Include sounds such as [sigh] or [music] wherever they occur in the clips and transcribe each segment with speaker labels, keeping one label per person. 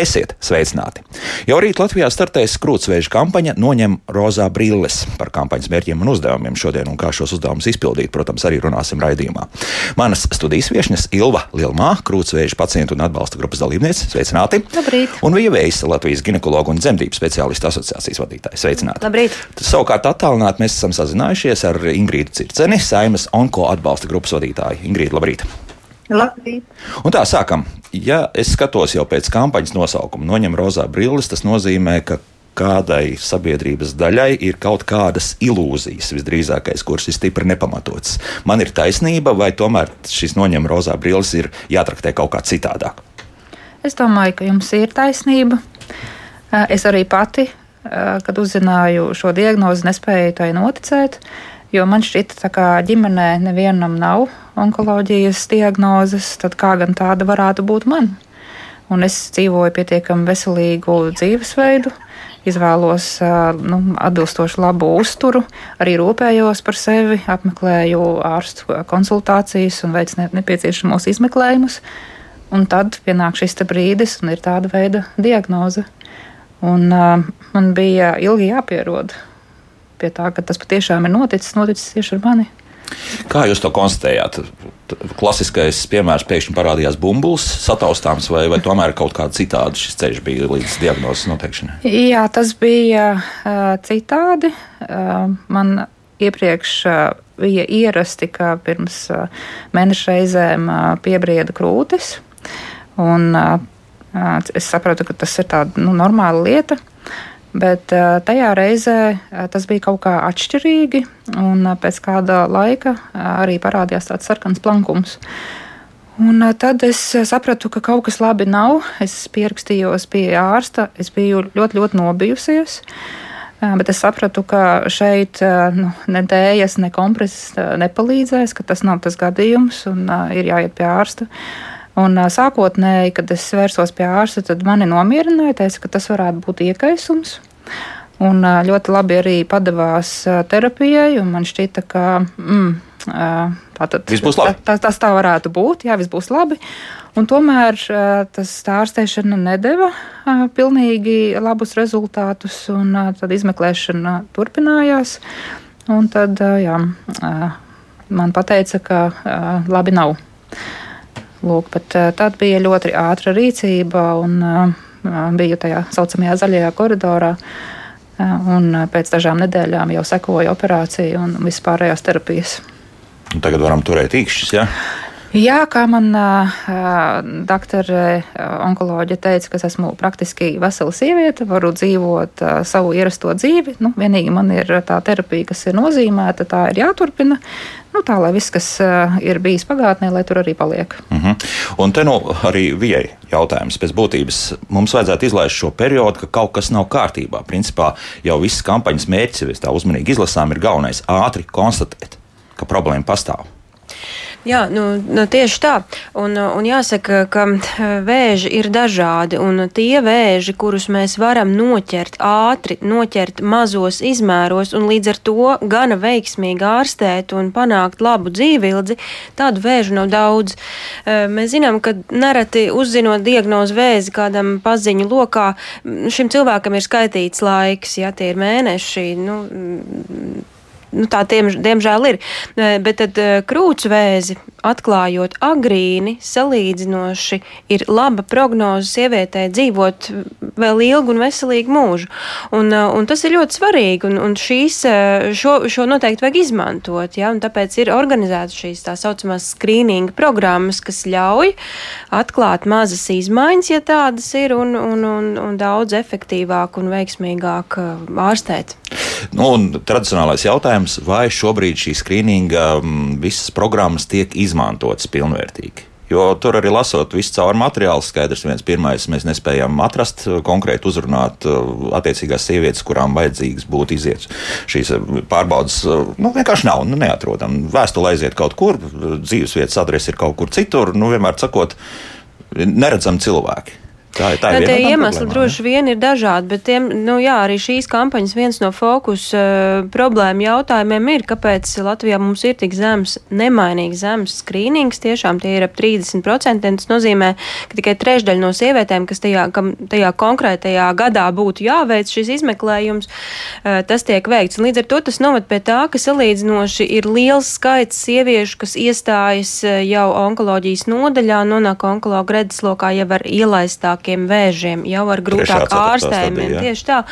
Speaker 1: Esiet sveicināti! Jau rīt Latvijā startēs krūtsvēža kampaņa Noņem rozā brilles. Par kampaņas mērķiem un uzdevumiem šodien un kā šos uzdevumus izpildīt, protams, arī runāsim raidījumā. Manas studijas viesnes Ilva Lielmā, krūtsvēža pacientu un atbalsta grupas dalībniece. Sveicināti!
Speaker 2: Labrīt!
Speaker 1: Un Vija Veisa, Latvijas ginekologu un dzemdību speciālistu asociācijas vadītāja. Sveicināti!
Speaker 2: Labrīt!
Speaker 1: Savukārt attālināti mēs esam sazinājušies ar Ingrīdu Circeni, Saimas onko atbalsta grupas vadītāju. Ingrīda, labrīt!
Speaker 3: Labrīt.
Speaker 1: Un tā sākam. Ja es skatos jau pēc kampaņas nosaukuma, noņem rozā brilles, tas nozīmē, ka kādai sabiedrības daļai ir kaut kādas ilūzijas, visdrīzākais, kuras ir stipri nepamatotas. Man ir taisnība, vai tomēr šis noņem rozā brilles ir jātraktē kaut kā citādāk?
Speaker 2: Es domāju, ka jums ir taisnība. Es arī pati, kad uzzināju šo diagnozi, nespēju tai noticēt, jo man šķita, ka ģimenē nevienam nav onkoloģijas diagnozes, tad kā gan tāda varētu būt man? Un es dzīvoju pietiekami veselīgu dzīvesveidu, izvēlos nu, atbilstoši labu uzturu, arī rūpējos par sevi, apmeklēju ārstu konsultācijas un veicu nepieciešamos izmeklējumus. Un tad pienāk šis brīdis, un ir tāda veida diagnoze. Un, uh, man bija ilgi jāpierod pie tā, ka tas patiešām ir noticis, noticis tieši ar mani.
Speaker 1: Kā jūs to konstatējāt? Klasiskais piemērs pēkšņi parādījās bumbulis, sataustāms, vai, vai tomēr kaut kāda citāda šis ceļš bija līdz diagnozes noteikšanai?
Speaker 2: Jā, tas bija uh, citādi. Uh, man iepriekš uh, bija ierasti, ka pirms uh, mēneša reizēm uh, piebrieda krūtis. Un, uh, es sapratu, ka tas ir tāda nu, normāla lieta. Bet tajā reizē tas bija kaut kā atšķirīgi, un pēc kāda laika arī parādījās tāds sarkans plankums. Un tad es sapratu, ka kaut kas labi nav. Es pierakstījos pie ārsta, es biju ļoti, ļoti nobijusies. Bet es sapratu, ka šeit nu, ne dēļas, ne kompreses nepalīdzēs, ka tas nav tas gadījums un ir jāiet pie ārsta. Un, sākotnēji, kad es vērsos pie ārsta, tad mani nomierināja, teica, ka tas varētu būt iekaisums. Un ļoti labi arī padavās terapijai, un man šķita, ka mm,
Speaker 1: tātad, labi.
Speaker 2: Tā, tas tā varētu būt, jā, viss būs labi. Un tomēr tas ārstēšana nedeva pilnīgi labus rezultātus, un tad izmeklēšana turpinājās. Un tad jā, man teica, ka labi nav. Lūk, bet tad bija ļoti ātra rīcība, un biju tajā saucamajā zaļajā koridorā. Un pēc dažām nedēļām jau sekoja operācija un vispārējās terapijas.
Speaker 1: Un tagad varam turēt īkšķis, jā? Ja?
Speaker 2: Jā, kā man uh, doktore onkoloģija teica, ka es esmu praktiski vesela sieviete, varu dzīvot uh, savu ierasto dzīvi. Nu, vienīgi man ir tā terapija, kas ir nozīmēta, tā ir jāturpina. Nu, tā lai viss, kas uh, ir bijis pagātnē, lai tur arī paliek.
Speaker 1: Uh mhm. -huh. Un te nu arī vijai jautājums pēc būtības. Mums vajadzētu izlaist šo periodu, ka kaut kas nav kārtībā. Principā jau viss kampaņas mērķis, ja tā uzmanīgi izlasām, ir galvenais - ātri konstatēt, ka problēma pastāv.
Speaker 4: Jā, nu, nu, tieši tā. Un, un jāsaka, ka vēži ir dažādi. Un tie vēži, kurus mēs varam noķert ātri, noķert mazos izmēros un līdz ar to gana veiksmīgi ārstēt un panākt labu dzīvildzi, tādu vēžu nav daudz. Mēs zinām, ka nereti uzzinot diagnozu vēzi kādam paziņu lokā, šim cilvēkam ir skaitīts laiks, ja tie ir mēneši. Nu, nu, tā tiem, diemžēl ir. Bet tad krūtsvēzi atklājot agrīni, salīdzinoši ir laba prognoze sievietē dzīvot vēl ilgu un veselīgu mūžu. Un, un tas ir ļoti svarīgi, un, un šīs, šo, šo noteikti vajag izmantot. Ja? Un tāpēc ir organizētas šīs tā saucamās skrīninga programmas, kas ļauj atklāt mazas izmaiņas, ja tādas ir, un, un, un, un daudz efektīvāk un veiksmīgāk ārstēt.
Speaker 1: Nu, tradicionālais jautājums, vai šobrīd šī skrīninga visas programmas tiek izmantotas pilnvērtīgi? Jo tur arī lasot visu caur materiālu, skaidrs, viens pirmais mēs nespējam atrast konkrēti uzrunāt uh, attiecīgās sievietes, kurām vajadzīgas būtu iziet šīs uh, pārbaudas. Uh, nu, vienkārši nav, nu, neatrodam. Vēstule aiziet kaut kur, dzīves vietas adrese ir kaut kur citur, nu, vienmēr sakot, neredzam cilvēki. Tā, tā ir
Speaker 4: tie
Speaker 1: viena no
Speaker 4: iemesli
Speaker 1: problēmām,
Speaker 4: droši vien ir dažādi, bet tiem, nu jā, arī šīs kampaņas viens no fokus uh, problēma jautājumiem ir, kāpēc Latvijā mums ir tik zems, nemainīgi zems skrīnings, tiešām tie ir ap 30%, tas nozīmē, ka tikai trešdaļa no sievietēm, kas tajā, kam, tajā konkrētajā gadā būtu jāveic šis izmeklējums, uh, tas tiek veikts. Un līdz ar to tas novad pie tā, ka salīdzinoši ir liels skaits sieviešu, kas iestājas jau onkoloģijas nodaļā, nonāk onkologu redzeslokā jau ar ielaistākiem vairākiem vēžiem, jau ar grūtāku ārstējumiem, tieši tā,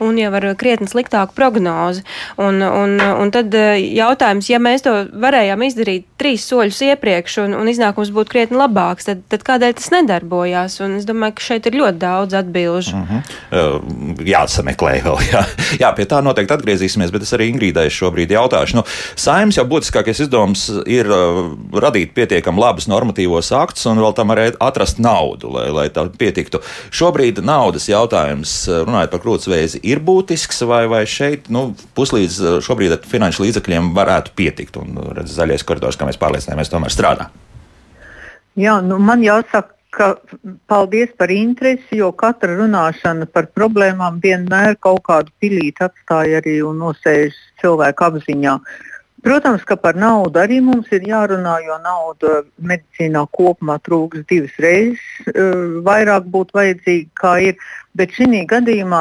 Speaker 4: un jau ar krietni sliktāku prognozi. Un, un, un tad eh, jautājums, ja mēs to varējām izdarīt trīs soļus iepriekš un, un iznākums būtu krietni labāks, tad, tad kādēļ tas nedarbojās? Un es domāju, ka šeit ir ļoti daudz atbilžu.
Speaker 1: Mm -hmm. jāsameklē vēl, jā. jā, pie tā noteikti atgriezīsimies, bet es arī Ingrīdai šobrīd jautāšu. Nu, Saimnes jau būtiskākais izdevums ir uh, radīt pietiekami labus normatīvos aktus un vēl tam arī atrast naudu, lai, lai tā pietiek notiktu. Šobrīd naudas jautājums, eh, runājot par krūtsvēzi, ir būtisks, vai, vai šeit nu, puslīdz eh, šobrīd ar finanšu līdzekļiem varētu pietikt. Un redz, zaļais koridors, kā mēs pārliecinājāmies, tomēr strādā.
Speaker 3: Jā, nu, man jāsaka, ka paldies par interesi, jo katra runāšana par problēmām vienmēr kaut kādu pilīti atstāja arī un nosēž cilvēku apziņā. Uh, Protams, ka par naudu arī mums ir jārunā, jo nauda medicīnā kopumā trūks divas reizes uh, vairāk būtu vajadzīga, kā ir. Bet šī gadījumā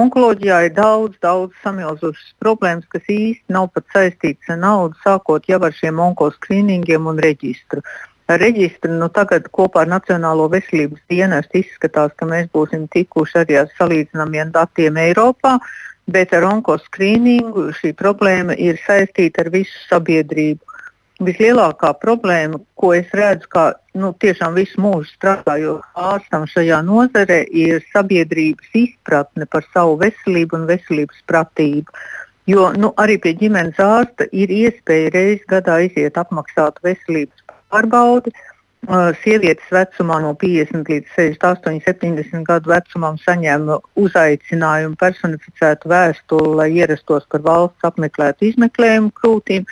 Speaker 3: onkoloģijā ir daudz, daudz samilzušas problēmas, kas īsti nav pat saistītas ar naudu, sākot jau ar šiem onkoskrīningiem un reģistru. Ar reģistru nu, tagad kopā ar Nacionālo veselības dienestu izskatās, ka mēs būsim tikuši arī ar salīdzināmiem datiem Eiropā. Uh, bet ar onkoskrīningu šī problēma ir saistīta ar visu sabiedrību. Vislielākā problēma, ko es redzu, kā nu, tiešām visu mūžu strādājot ārstam šajā nozarē, ir sabiedrības izpratne par savu veselību un veselības pratību. Jo nu, arī pie ģimenes ārsta ir iespēja reizes gadā iziet apmaksātu veselības pārbaudi, uh, sievietes vecumā no 50 līdz 68, 70 gadu vecumam saņēma uzaicinājumu, personificētu vēstuli, lai ierastos par valsts apmeklētu izmeklējumu krūtīm,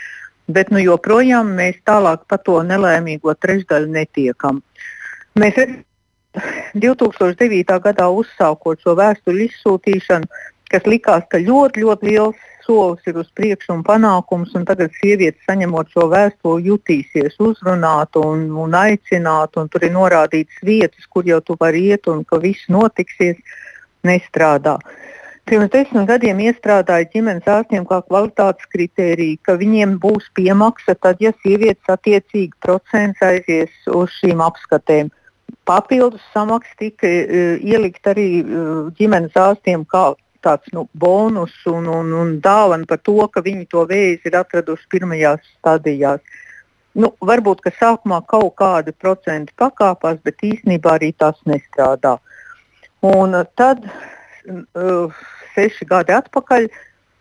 Speaker 3: bet nu, joprojām mēs tālāk pa to nelaimīgo trešdaļu netiekam. Mēs 2009. gadā uzsākot šo vēstuļu izsūtīšanu, kas likās, ka ļoti, ļoti liels solis ir uz priekšu un panākums, un tagad sieviete saņemot šo vēstuli jutīsies uzrunāt un, un aicināt, un tur ir norādītas vietas, kur jau tu vari iet un ka viss notiksies, nestrādā. Pirms desmit gadiem iestrādāja ģimenes ārstiem kā kvalitātes kritēriju, ka viņiem būs piemaksa tad, ja sievietes attiecīgi procents aizies uz šīm apskatēm. Papildus samaksa tika uh, ielikt arī uh, ģimenes ārstiem kā tāds nu, bonus un, un, un dāvana par to, ka viņi to vēzi ir atraduši pirmajās stadijās. Nu, varbūt, ka sākumā kaut kādi procenti pakāpās, bet īstenībā arī tas nestrādā. Un tad, uh, seši gadi atpakaļ,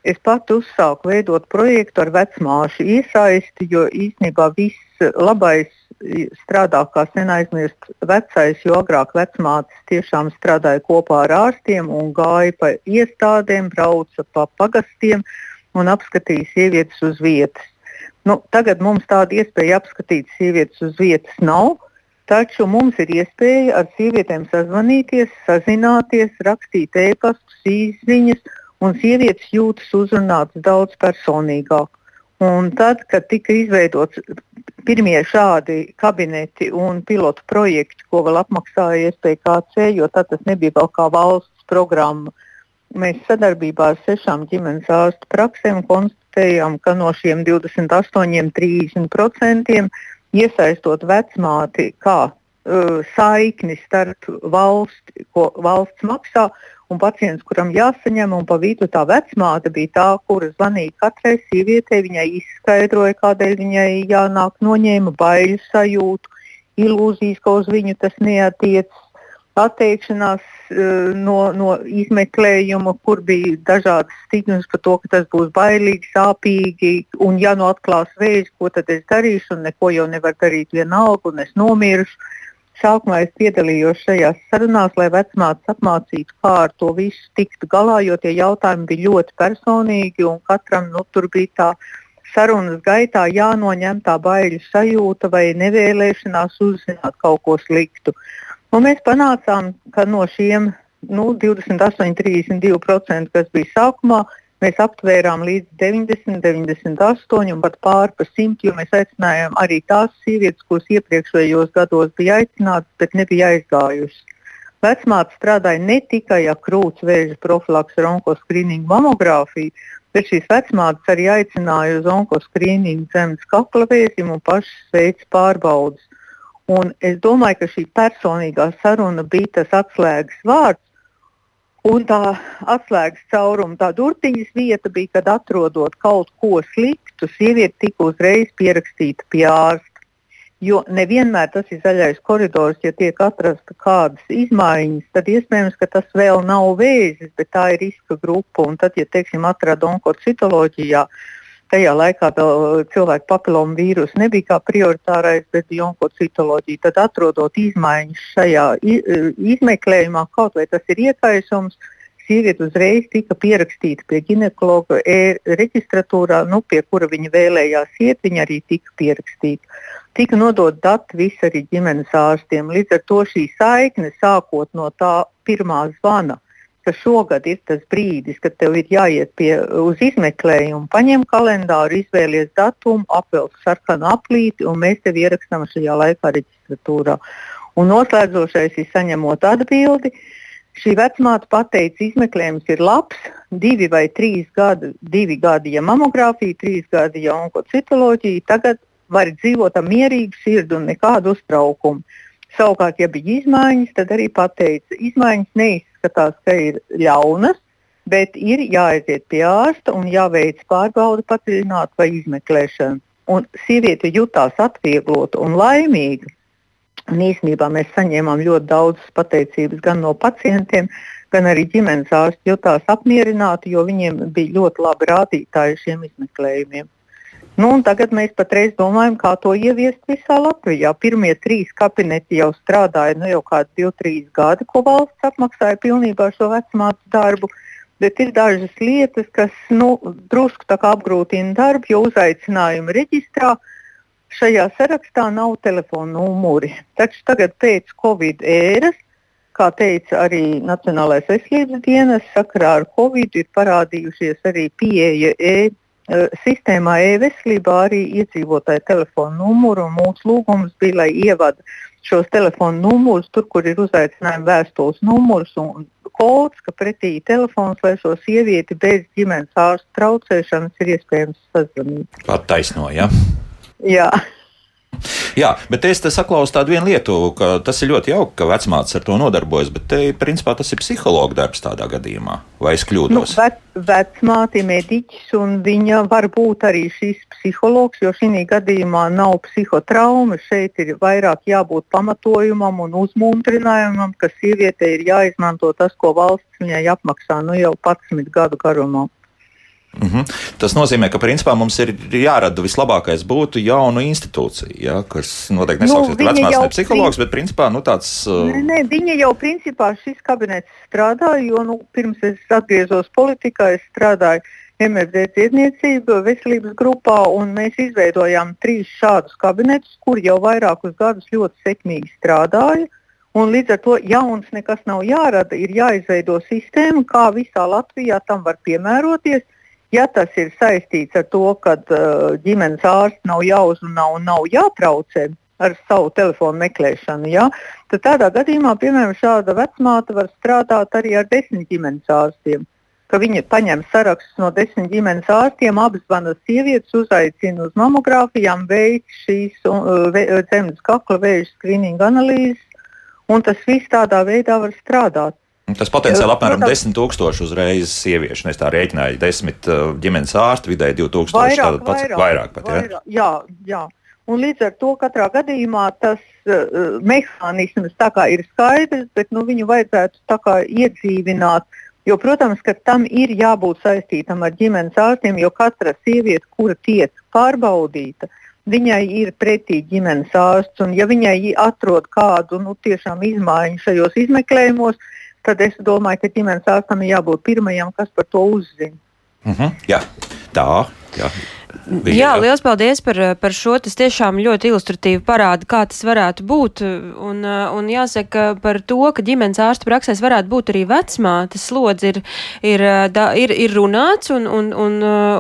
Speaker 3: es pati uzsāku veidot projektu ar vecmāšu iesaisti, jo īstenībā viss labais strādā kā neaizmirst vecais, jo agrāk vecmātes tiešām strādāja kopā ar ārstiem un gāja pa iestādēm, brauca pa pagastiem un apskatīja sievietes uz vietas. Nu, tagad mums tāda iespēja apskatīt sievietes uz vietas nav, taču mums ir iespēja ar sievietēm sazvanīties, sazināties, rakstīt e-pastus, īsiņas, un sievietes jūtas uzrunātas daudz personīgāk. Un tad, kad tika izveidots pirmie šādi kabineti un pilotu projekti, ko vēl apmaksāja SPKC, jo tad tas nebija vēl kā valsts programma, mēs sadarbībā ar sešām ģimenes ārstu praksēm konstatējām, ka no šiem 28-30% iesaistot vecmāti kā uh, saikni starp valsti, ko valsts maksā un pacients, kuram jāsaņem, un pa vidu tā vecmāte bija tā, kura zvanīja katrai sievietei, viņai izskaidroja, kādēļ viņai jānāk, noņēma baiļu sajūtu, ilūzijas, ka uz viņu tas neatiecas, atteikšanās uh, no, no izmeklējuma, kur bija dažādas stigmas par to, ka tas būs bailīgi, sāpīgi, un ja nu atklās vēzi, ko tad es darīšu, un neko jau nevar darīt vienalga, un es nomiršu. Sākumā es piedalījos šajās sarunās, lai vecmātes apmācītu, kā ar to visu tikt galā, jo tie jautājumi bija ļoti personīgi un katram nu, tur bija tā sarunas gaitā jānoņem tā baiļu sajūta vai nevēlēšanās uzzināt kaut ko sliktu. Un mēs panācām, ka no šiem nu, 28, 32%, kas bija sākumā, mēs aptvērām līdz 90, 98 un pat pāri par 100, jo mēs aicinājām arī tās sievietes, kuras iepriekšējos gados bija aicinātas, bet nebija aizgājušas. Vecmāte strādāja ne tikai ar krūts vēža profilakses ar onkoskrīningu mamogrāfiju, bet šīs vecmātes arī aicināja uz onkoskrīningu zemes kakla vēzim un pašas veids pārbaudas. Un es domāju, ka šī personīgā saruna bija tas atslēgas vārds, Un tā atslēgas cauruma, tā durtiņas vieta bija, kad atrodot kaut ko sliktu, sieviete tika uzreiz pierakstīta pie ārsta. Jo nevienmēr tas ir zaļais koridors, ja tiek atrasta kādas izmaiņas, tad iespējams, ka tas vēl nav vēzis, bet tā ir riska grupa. Un tad, ja teiksim, atrada onkocitoloģijā, tajā laikā cilvēku papilomu vīrusu nebija kā prioritārais, bet onkocitoloģija. Tad, atrodot izmaiņas šajā izmeklējumā, kaut vai tas ir iekaisums, sieviete uzreiz tika pierakstīta pie ginekologa e-reģistratūrā, nu, pie kura viņa vēlējās iet, viņa arī tika pierakstīta. Tika nodot dati visi arī ģimenes ārstiem. Līdz ar to šī saikne sākot no tā pirmā zvana ka šogad ir tas brīdis, kad tev ir jāiet pie, uz izmeklējumu, paņem kalendāru, izvēlies datumu, apvelk sarkanu aplīti un mēs tevi ierakstām šajā laikā reģistratūrā. Un noslēdzošais ir saņemot atbildi. Šī vecmāte pateica, izmeklējums ir labs, divi vai trīs gadi, divi gadi ja mamogrāfija, trīs gadi ja onkocitoloģija. Tagad var dzīvot ar mierīgu sirdi un nekādu uztraukumu. Savukārt, ja bija izmaiņas, tad arī pateica, izmaiņas neizskatās, ka ir ļaunas, bet ir jāaiziet pie ārsta un jāveic pārbauda padziļināta vai izmeklēšana. Un sieviete jutās atvieglota un laimīga. Un īsnībā mēs saņēmām ļoti daudz pateicības gan no pacientiem, gan arī ģimenes ārsti jutās apmierināti, jo viņiem bija ļoti labi rādītāji šiem izmeklējumiem. Nu, tagad mēs patreiz domājam, kā to ieviest visā Latvijā. Pirmie trīs kabineti jau strādāja nu, jau kādi divi, trīs gadi, ko valsts apmaksāja pilnībā šo vecmātu darbu. Bet ir dažas lietas, kas nu, drusku apgrūtina darbu, jo uzaicinājuma reģistrā šajā sarakstā nav telefona numuri. Taču tagad pēc Covid ēras, kā teica arī Nacionālais veselības dienas, sakarā ar Covid ir parādījušies arī pieeja e sistēmā e-veselībā arī iedzīvotāju telefonu numuru. Mūsu lūgums bija, lai ievada šos telefonu numurus, tur, kur ir uzaicinājuma vēstules numurs un kods, ka pretī telefons, lai šo sievieti bez ģimenes ārsta traucēšanas ir iespējams sazvanīt.
Speaker 1: Pat taisno, ja?
Speaker 3: Jā.
Speaker 1: Jā, bet es saklausu tādu lietu, ka tas ir ļoti jauki, ka vecmāts ar to nodarbojas, bet te, principā tas ir psihologa darbs tādā gadījumā. Vai es kļūdos?
Speaker 3: Nu, vec, vecmāte ir mediķis, un viņa var būt arī šis psihologs, jo šī gadījumā nav psihotrauma. Šeit ir vairāk jābūt pamatojumam un uzmundrinājumam, ka sievietei ir jāizmanto tas, ko valsts viņai apmaksā nu, jau 11 gadu garumā.
Speaker 1: Mm -hmm. Tas nozīmē, ka principā mums ir jārada vislabākais būtu jaunu institūciju, ja, kas noteikti nesauksies nu, vecmāks ne psihologs, bet principā nu, tāds.
Speaker 3: Uh... Nē, nē, viņa jau principā šis kabinets strādāja, jo nu, pirms es atgriezos politikā, es strādāju MFD dziedniecību veselības grupā, un mēs izveidojām trīs šādus kabinetus, kur jau vairākus gadus ļoti sekmīgi strādāja. Un līdz ar to jauns nekas nav jārada, ir jāizveido sistēma, kā visā Latvijā tam var piemēroties Ja tas ir saistīts ar to, ka uh, ģimenes ārsts nav jāuzrunā un nav jātraucē ar savu telefonu meklēšanu, ja, tad tādā gadījumā, piemēram, šāda vecmāte var strādāt arī ar desmit ģimenes ārstiem. Viņa paņem sarakstus no desmit ģimenes ārstiem, apzvana sievietes, uzaicina uz mamogrāfijām, veic šīs uh, zemes kakla vēža skrīninga analīzes, un tas viss tādā veidā var strādāt.
Speaker 1: Tas potenciāli apmēram 10,000 uzreiz sieviešu. Es tā rēķināju, 10 uh, ģimenes ārsti vidēji 2,000.
Speaker 3: Vairāk, pats,
Speaker 1: vairāk, vairāk pat,
Speaker 3: vairāk, ja? jā, jā. Un līdz ar to katrā gadījumā tas uh, mehānisms ir skaidrs, bet nu, viņu vajadzētu iedzīvināt. Jo, protams, ka tam ir jābūt saistītam ar ģimenes ārstiem, jo katra sieviete, kura tiek pārbaudīta, viņai ir pretī ģimenes ārsts. Un, ja viņai atrod kādu nu, izmaiņu šajos izmeklējumos, tad es domāju, ka ģimenes ārstam ir jābūt pirmajam, kas par to uzzina.
Speaker 1: Mm -hmm, jā, tā. Jā.
Speaker 4: Bija, jā, liels paldies par, par šo. Tas tiešām ļoti ilustratīvi parāda, kā tas varētu būt. Un, un jāsaka par to, ka ģimenes ārsta praksēs varētu būt arī vecmātes slodzi ir, ir, da, ir, ir runāts un, un, un,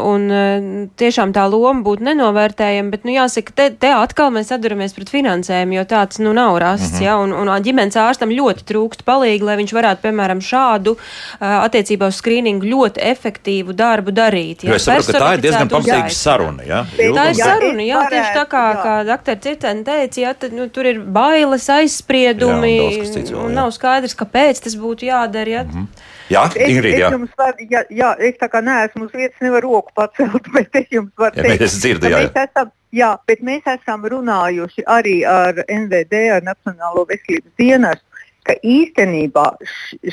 Speaker 4: un tiešām tā loma būtu nenovērtējama, bet, nu, jāsaka, te, te atkal mēs atduramies pret finansējumu, jo tāds, nu, nav rasts, -hmm. ja, un, un ģimenes ārstam ļoti trūkst palīgi, lai viņš varētu, piemēram, šādu attiecībā uz skrīningu ļoti efektīvu darbu darīt.
Speaker 1: Ja. Jo es saprotu, ka tā ir diezgan pamatīga saruna. Ja?
Speaker 4: Tā ir saruna, jā, tieši tā kā, jā. kā doktor Cirtēna teica, jā, tad, nu, tur ir bailes, aizspriedumi, jā, un, vēl, un nav skaidrs, kāpēc tas būtu jādara. Jā. Mm -hmm.
Speaker 1: Jā, Ingrid, jā.
Speaker 3: Es, es, var, jā, jā, es tā kā neesmu uz vietas, nevaru roku pacelt, [laughs] bet es jums varu
Speaker 1: teikt, ja, dzirdu, jā, jā.
Speaker 3: Mēs esam, jā, bet mēs esam runājuši arī ar NVD, ar Nacionālo veselības dienestu, ka īstenībā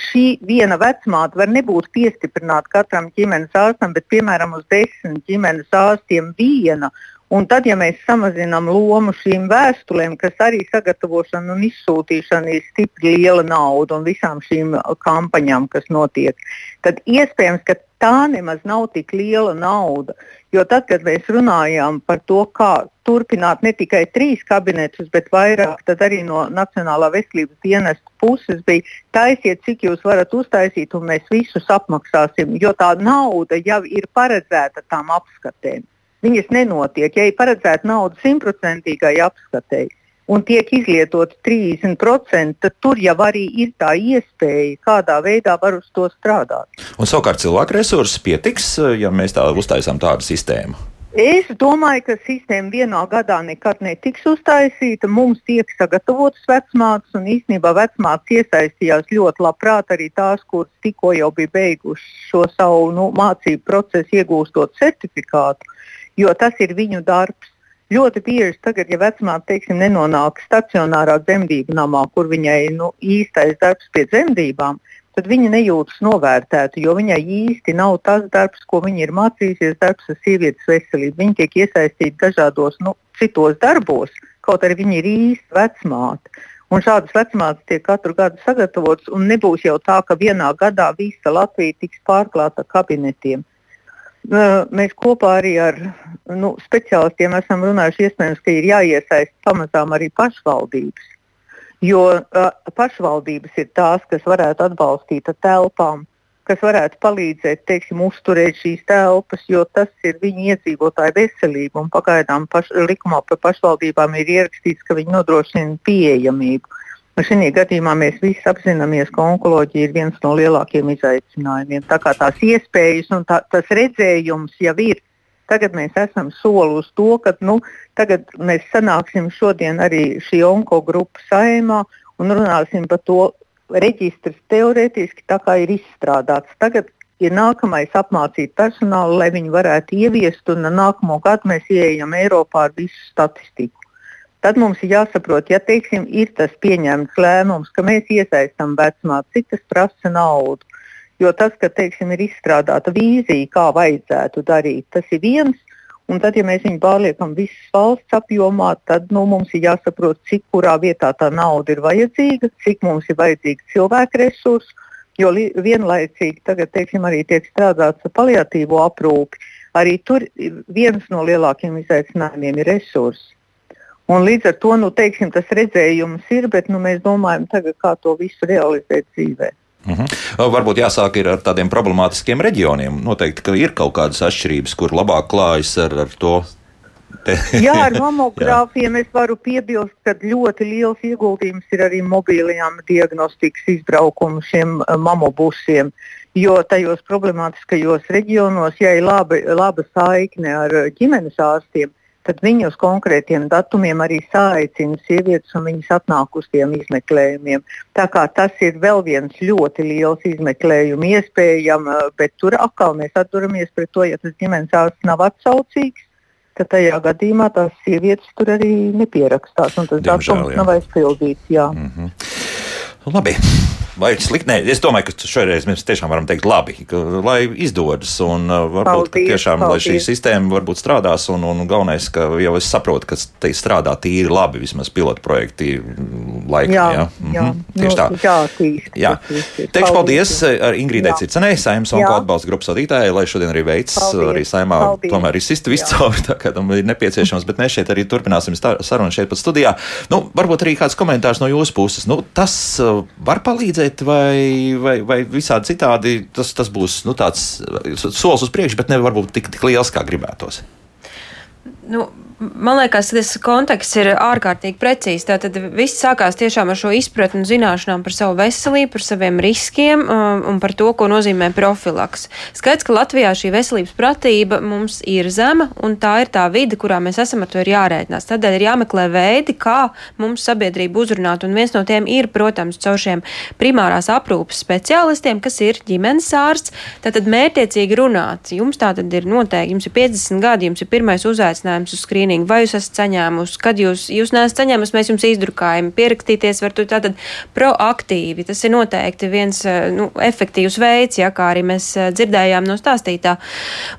Speaker 3: šī viena vecmāte var nebūt piestiprināta katram ģimenes ārstam, bet piemēram uz desmit ģimenes ārstiem viena. Un tad, ja mēs samazinām lomu šīm vēstulēm, kas arī sagatavošana un izsūtīšana ir stipri liela nauda un visām šīm kampaņām, kas notiek, tad iespējams, ka tā nemaz nav tik liela nauda. Jo tad, kad mēs runājām par to, kā turpināt ne tikai trīs kabinetus, bet vairāk, tad arī no Nacionālā veselības dienesta puses bija taisiet, cik jūs varat uztaisīt, un mēs visus apmaksāsim, jo tā nauda jau ir paredzēta tām apskatēm. Viņas nenotiek. Ja ir paredzēta nauda simtprocentīgai apskatei un tiek izlietots 30%, tad tur jau arī ir tā iespēja, kādā veidā var uz to strādāt.
Speaker 1: Un savukārt cilvēku resursi pietiks, ja mēs tā uztaisām tādu sistēmu.
Speaker 3: Es domāju, ka sistēma vienā gadā nekad netiks uztaisīta. Mums tiek sagatavotas vecmātes, un īstenībā vecmātes iesaistījās ļoti labprāt arī tās, kuras tikko jau bija beigušas šo savu nu, mācību procesu, iegūstot certifikātu jo tas ir viņu darbs. Ļoti bieži tagad, ja vecmāte teiksim, nenonāk stacionārā dzemdību namā, kur viņai nu, īstais darbs pie dzemdībām, tad viņa nejūtas novērtēta, jo viņai īsti nav tas darbs, ko viņa ir mācījusies, darbs ar sievietes veselību. Viņa tiek iesaistīta dažādos nu, citos darbos, kaut arī viņa ir īsta vecmāte. Un šādas vecmātes tiek katru gadu sagatavotas, un nebūs jau tā, ka vienā gadā visa Latvija tiks pārklāta kabinetiem. Mēs kopā arī ar nu, speciālistiem esam runājuši, iespējams, ka ir jāiesaist pamazām arī pašvaldības. Jo uh, pašvaldības ir tās, kas varētu atbalstīt ar telpām, kas varētu palīdzēt, teiksim, uzturēt šīs telpas, jo tas ir viņu iedzīvotāju veselība. Pagaidām paš, likumā par pašvaldībām ir ierakstīts, ka viņi nodrošina pieejamību. Un šī gadījumā mēs visi apzināmies, ka onkoloģija ir viens no lielākajiem izaicinājumiem. Tā kā tās iespējas un tā, tas redzējums jau ir. Tagad mēs esam soli uz to, ka nu, mēs sanāksim šodien arī šī onkogrupa saimā un runāsim par to. Reģistrs teorētiski tā kā ir izstrādāts. Tagad ir nākamais apmācīt personālu, lai viņi varētu ieviest, un nākamo gadu mēs ieejam Eiropā ar visu statistiku. Tad mums ir jāsaprot, ja teiksim, ir tas pieņemts lēmums, ka mēs iesaistām vecumā, cik tas prasa naudu. Jo tas, ka teiksim, ir izstrādāta vīzija, kā vajadzētu darīt, tas ir viens. Un tad, ja mēs viņu pārliekam visas valsts apjomā, tad nu, mums ir jāsaprot, cik kurā vietā tā nauda ir vajadzīga, cik mums ir vajadzīga cilvēka resursi. Jo vienlaicīgi tagad teiksim, arī tiek strādāts ar paliatīvo aprūpi. Arī tur viens no lielākajiem izaicinājumiem ir resursi. Un līdz ar to nu, teiksim, tas redzējums ir, bet nu, mēs domājam, tagad, kā to visu realizēt dzīvē.
Speaker 1: Uh mhm. -huh. Varbūt jāsāk ar tādiem problemātiskiem reģioniem. Noteikti, ka ir kaut kādas atšķirības, kur labāk klājas ar, ar to. [laughs]
Speaker 3: Jā, ar [laughs] mamogrāfiem es varu piebilst, ka ļoti liels ieguldījums ir arī mobilajām diagnostikas izbraukumu šiem uh, mamobusiem. Jo tajos problemātiskajos reģionos, ja ir laba, laba saikne ar ģimenes ārstiem, tad viņi uz konkrētiem datumiem arī sāicina sievietes un viņas atnāk uz tiem izmeklējumiem. Tā kā tas ir vēl viens ļoti liels izmeklējuma iespējams, bet tur atkal mēs atturamies pret to, ja tas ģimenes ārsts nav atsaucīgs. Tajā gadījumā tās sievietes tur arī nepierakstās, un tas datums nav aizpildīts. Jā. Mm -hmm.
Speaker 1: Labi. vai slikti? Nē, es domāju, ka šoreiz mēs tiešām varam teikt labi, ka, lai izdodas un uh, varbūt paldies, tiešām, paldies. lai šī sistēma varbūt strādās un, un galvenais, ka jau es saprotu, ka te strādā tīri labi, vismaz pilotu projekti laikā. Jā, jā. jā. Mhm. Tieši tā. Jā, tīši, jā. Teikšu paldies ar Ingrīdai Cicenei, Saimnes un atbalsta grupas vadītājai, lai šodien arī veids arī saimā paldies. tomēr ir sistu visu cauri, tā kā tam ir nepieciešams, bet mēs šeit arī turpināsim sarunu šeit pat studijā. Nu, varbūt arī kāds komentārs no jūsu puses. Nu, tas uh, var palīdzēt vai, vai, vai visādi citādi tas, tas būs nu, tāds solis uz priekšu, bet nevar būt tik, tik liels, kā gribētos.
Speaker 4: Nu, Man liekas, tas konteksts ir ārkārtīgi precīzs. Tātad viss sākās tiešām ar šo izpratni un zināšanām par savu veselību, par saviem riskiem um, un par to, ko nozīmē profilaks. Skaidrs, ka Latvijā šī veselības pratība mums ir zema, un tā ir tā vide, kurā mēs esam ar to jārēķinās. Tādēļ ir jāmeklē veidi, kā mums sabiedrību uzrunāt, un viens no tiem ir, protams, caur šiem primārās aprūpas speciālistiem, kas ir ģimenes ārsts. Tātad mērķiecīgi runāt. Jums tā tad ir noteikti, jums ir 50 gadi, jums ir pirmais uzaicinājums uz skrīnu skrīningu, vai jūs esat saņēmusi, kad jūs, jūs neesat saņēmusi, mēs jums izdrukājam, pierakstīties var tu tātad proaktīvi. Tas ir noteikti viens eh, nu, efektīvs veids, ja kā arī mēs eh, dzirdējām no stāstītā.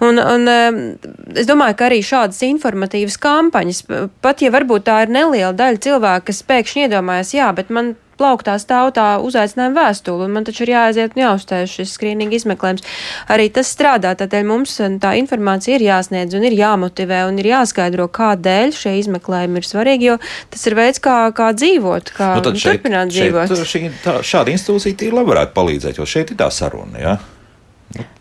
Speaker 4: Un, un eh, es domāju, ka arī šādas informatīvas kampaņas, pat ja varbūt tā ir neliela daļa cilvēku, kas pēkšņi iedomājas, jā, bet man plauktā stāv tā uzaicinājuma vēstule, un man taču ir jāaiziet un jāuzstājas šis skrīninga izmeklējums. Arī tas strādā, tādēļ mums tā informācija ir jāsniedz un ir jāmotivē un ir jāskaidro, kādēļ šie izmeklējumi ir svarīgi, jo tas ir veids, kā, kā dzīvot, kā nu, šeit, turpināt dzīvot.
Speaker 1: Šeit, šī, tā, šāda institūcija tīri labi varētu palīdzēt, jo šeit ir tā saruna. Ja?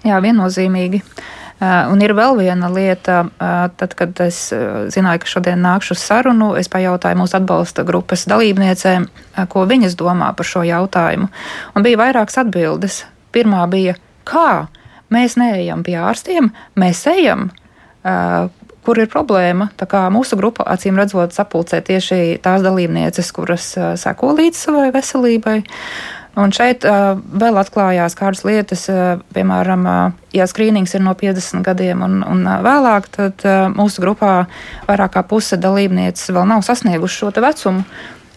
Speaker 2: Jā, viennozīmīgi. Uh, un ir vēl viena lieta, uh, tad, kad es uh, zināju, ka šodien nākšu sarunu, es pajautāju mūsu atbalsta grupas dalībniecēm, ko viņas domā par šo jautājumu. Un bija vairākas atbildes. Pirmā bija, kā mēs neejam pie ārstiem, mēs ejam. Kur ir problēma? Tā kā mūsu grupa, acīm redzot, sapulcē tieši tās dalībnieces, kuras seko līdz savai veselībai. Uh, Un šeit uh, vēl atklājās kādas lietas, uh, piemēram, uh, ja skrīnings ir no 50 gadiem un, un uh, vēlāk, tad uh, mūsu grupā vairāk kā puse dalībnieces vēl nav sasnieguši šo vecumu.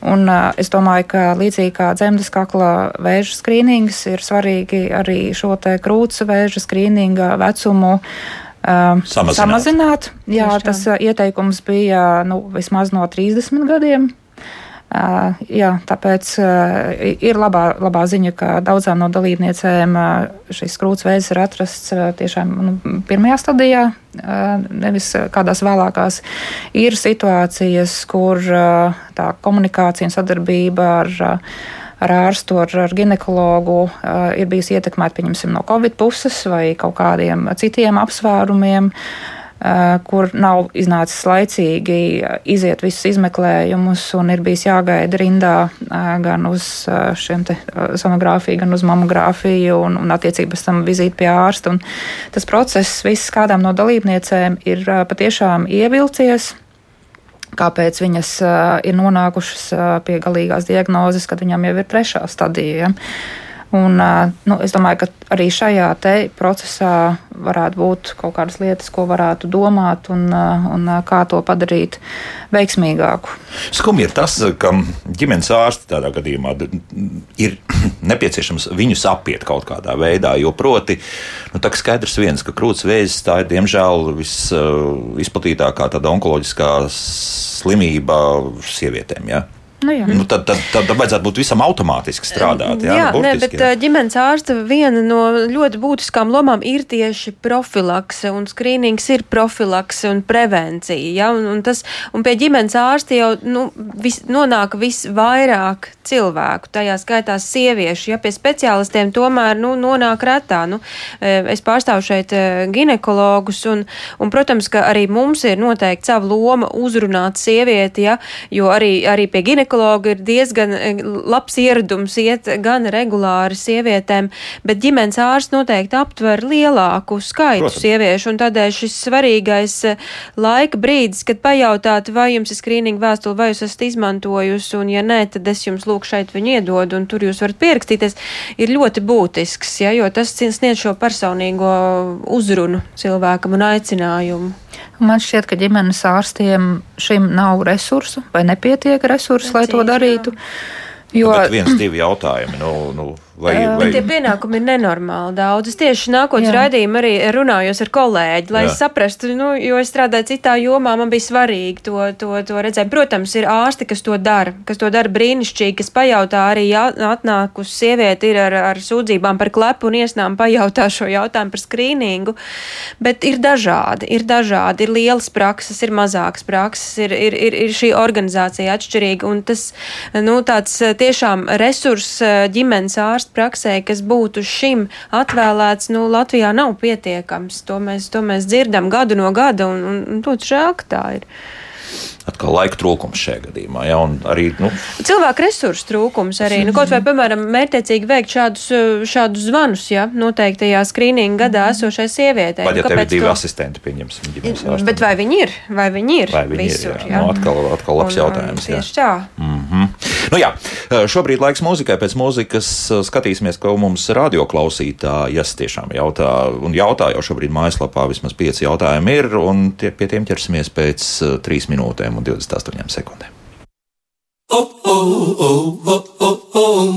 Speaker 2: Un, uh, es domāju, ka līdzīgi kā dzemdas kakla vēža skrīnings, ir svarīgi arī šo krūts vēža skrīninga vecumu uh, samazināt. samazināt. Jā, tas ieteikums bija nu, vismaz no 30 gadiem. Jā, tāpēc ir labā, labā ziņa, ka daudzām no dalībniecēm šis krūts veids ir atrasts tiešām nu, pirmajā stadijā, nevis kādās vēlākās. Ir situācijas, kur tā komunikācija un sadarbība ar ar ārstu, ar, ar ginekologu ir bijusi ietekmēta, pieņemsim, no Covid puses vai kaut kādiem citiem apsvērumiem. Eh, kur nav iznācis laicīgi iziet visus izmeklējumus un ir bijis jāgaida rindā eh, gan uz eh, šiem sonogrāfiju, gan uz mamogrāfiju un, un attiecības tam vizīti pie ārsta. Un tas process viss kādām no dalībniecēm ir patiešām ievilcies kāpēc viņas uh, ir nonākušas uh, pie galīgās diagnozes, kad viņām jau ir trešā stadija. Ja? Un, nu, es domāju, ka arī šajā procesā varētu būt kaut kādas lietas, ko varētu domāt un, un kā to padarīt veiksmīgāku.
Speaker 1: Skumji ir tas, ka ģimenes ārsti tādā gadījumā ir [clears throat] nepieciešams viņus apiet kaut kādā veidā, jo proti, nu, tā skaidrs viens, ka krūts vēzis tā ir diemžēl visizplatītākā onkoloģiskā slimība sievietēm. Ja? Nu, jā. nu, tad, tad, tad vajadzētu būt visam automātiski strādāt. Jā,
Speaker 4: jā
Speaker 1: nu,
Speaker 4: ne, bet jā. ģimenes ārsta viena no ļoti būtiskām lomām ir tieši profilakse, un skrīnings ir profilakse un prevencija. Ja? Un, un, tas, un pie ģimenes ārsta jau nu, vis, nonāk visvairāk cilvēku, tajā skaitā sieviešu. Ja pie speciālistiem tomēr nu, nonāk retā. Nu, es pārstāvu šeit ginekologus, un, un, protams, ka arī mums ir noteikti sava loma uzrunāt sievieti, ja? jo arī, arī pie ginekologu ir diezgan e, labs ieradums iet gan regulāri sievietēm, bet ģimenes ārsts noteikti aptver lielāku skaitu Protams. sieviešu, un tādēļ šis svarīgais e, laika brīdis, kad pajautāt, vai jums ir skrīninga vēstule, vai jūs esat izmantojusi, un ja nē, tad es jums lūk šeit viņu iedodu, un tur jūs varat pierakstīties, ir ļoti būtisks, ja, jo tas sniedz šo personīgo uzrunu cilvēkam un aicinājumu.
Speaker 2: Man šķiet, ka ģimenes ārstiem šim nav resursu vai nepietiek resursu, lai to darītu.
Speaker 1: Jo... Nu, bet viens, divi jautājumi. Nu, nu, Vai,
Speaker 4: vai...
Speaker 1: vai...
Speaker 4: Tie pienākumi ir nenormāli daudz. Es tieši nākotnes raidījumā arī runājos ar kolēģi, lai Jā. es saprastu, nu, jo es strādāju citā jomā, man bija svarīgi to, to, to redzēt. Protams, ir ārsti, kas to dara, kas to dara brīnišķīgi, kas pajautā arī atnākusi sieviete ir ar, ar sūdzībām par klepu un iesnām pajautā šo jautājumu par skrīningu. Bet ir dažādi, ir dažādi, ir lielas prakses, ir mazākas prakses, ir, ir, ir, ir šī organizācija atšķirīga un tas, nu, tāds tiešām resurs ģimenes ārsta praksē, kas būtu šim atvēlēts, nu, Latvijā nav pietiekams. To mēs, to mēs dzirdam gadu no gada, un, un, un ļoti žēl, ka tā ir
Speaker 1: atkal laika trūkums šajā gadījumā. Ja, arī, nu,
Speaker 4: Cilvēku resursu trūkums arī. Nu, kaut vai, piemēram, mērķiecīgi veikt šādus, šādus zvanus, ja noteiktajā skrīninga gadā esošai sievietei.
Speaker 1: Pat ja nu, tev ir divi to... asistenti, pieņemsim, ģimenes
Speaker 4: ārstu. Bet vai viņi ir? Vai viņi ir?
Speaker 1: Vai viņi visur, ir jā. Jā? Nu, atkal, atkal labs un, jautājums.
Speaker 4: Un tieši jā. tā.
Speaker 1: Mm -hmm. nu, jā. Šobrīd laiks mūzikai. Pēc mūzikas skatīsimies, ko mums radioklausītājas tiešām jautā. Un jautā jau šobrīd mājaslapā vismaz pieci jautājumi ir, un tie, pie tiem ķersimies pēc trīs minūtēm minūtēm un 28 sekundēm.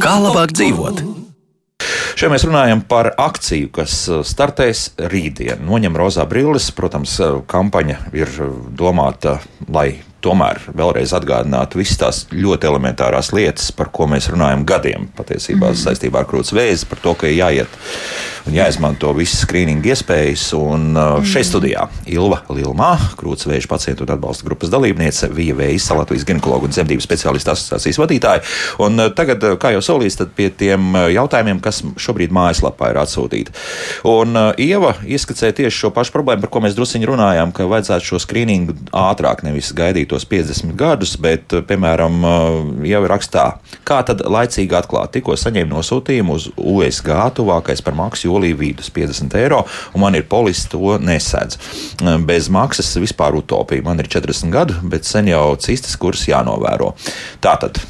Speaker 5: Kā labāk dzīvot?
Speaker 1: Šeit mēs runājam par akciju, kas startēs rītdien. Noņem rozā brilles. Protams, kampaņa ir domāta, lai tomēr vēlreiz atgādinātu visas tās ļoti elementārās lietas, par ko mēs runājam gadiem patiesībā mm. saistībā ar krūts vēzi, par to, ka jāiet un jāizmanto visas skrīninga iespējas. Un mm. šeit studijā Ilva Lilmā, krūts vēža pacientu un atbalsta grupas dalībniece, Vija Veisa, Latvijas ginekologu un dzemdību speciālistu asociācijas vadītāja. Un uh, tagad, uh, kā jau solījis, tad pie tiem jautājumiem, kas šobrīd mājaslapā ir atsūtīti. Un Ieva ieskicēja tieši šo pašu problēmu, par ko mēs drusiņi runājām, ka vajadzētu šo skrīningu ātrāk, nevis gaidīt tos 50 gadus, bet, piemēram, jau ir rakstā, kā tad laicīgi atklāt. Tikko saņēmu nosūtījumu uz USG tuvākais par maksu jūlija vidus 50 eiro, un man ir polis to nesedz. Bez maksas vispār utopija. Man ir 40 gadu, bet sen jau cistas kurs jānovēro. Tātad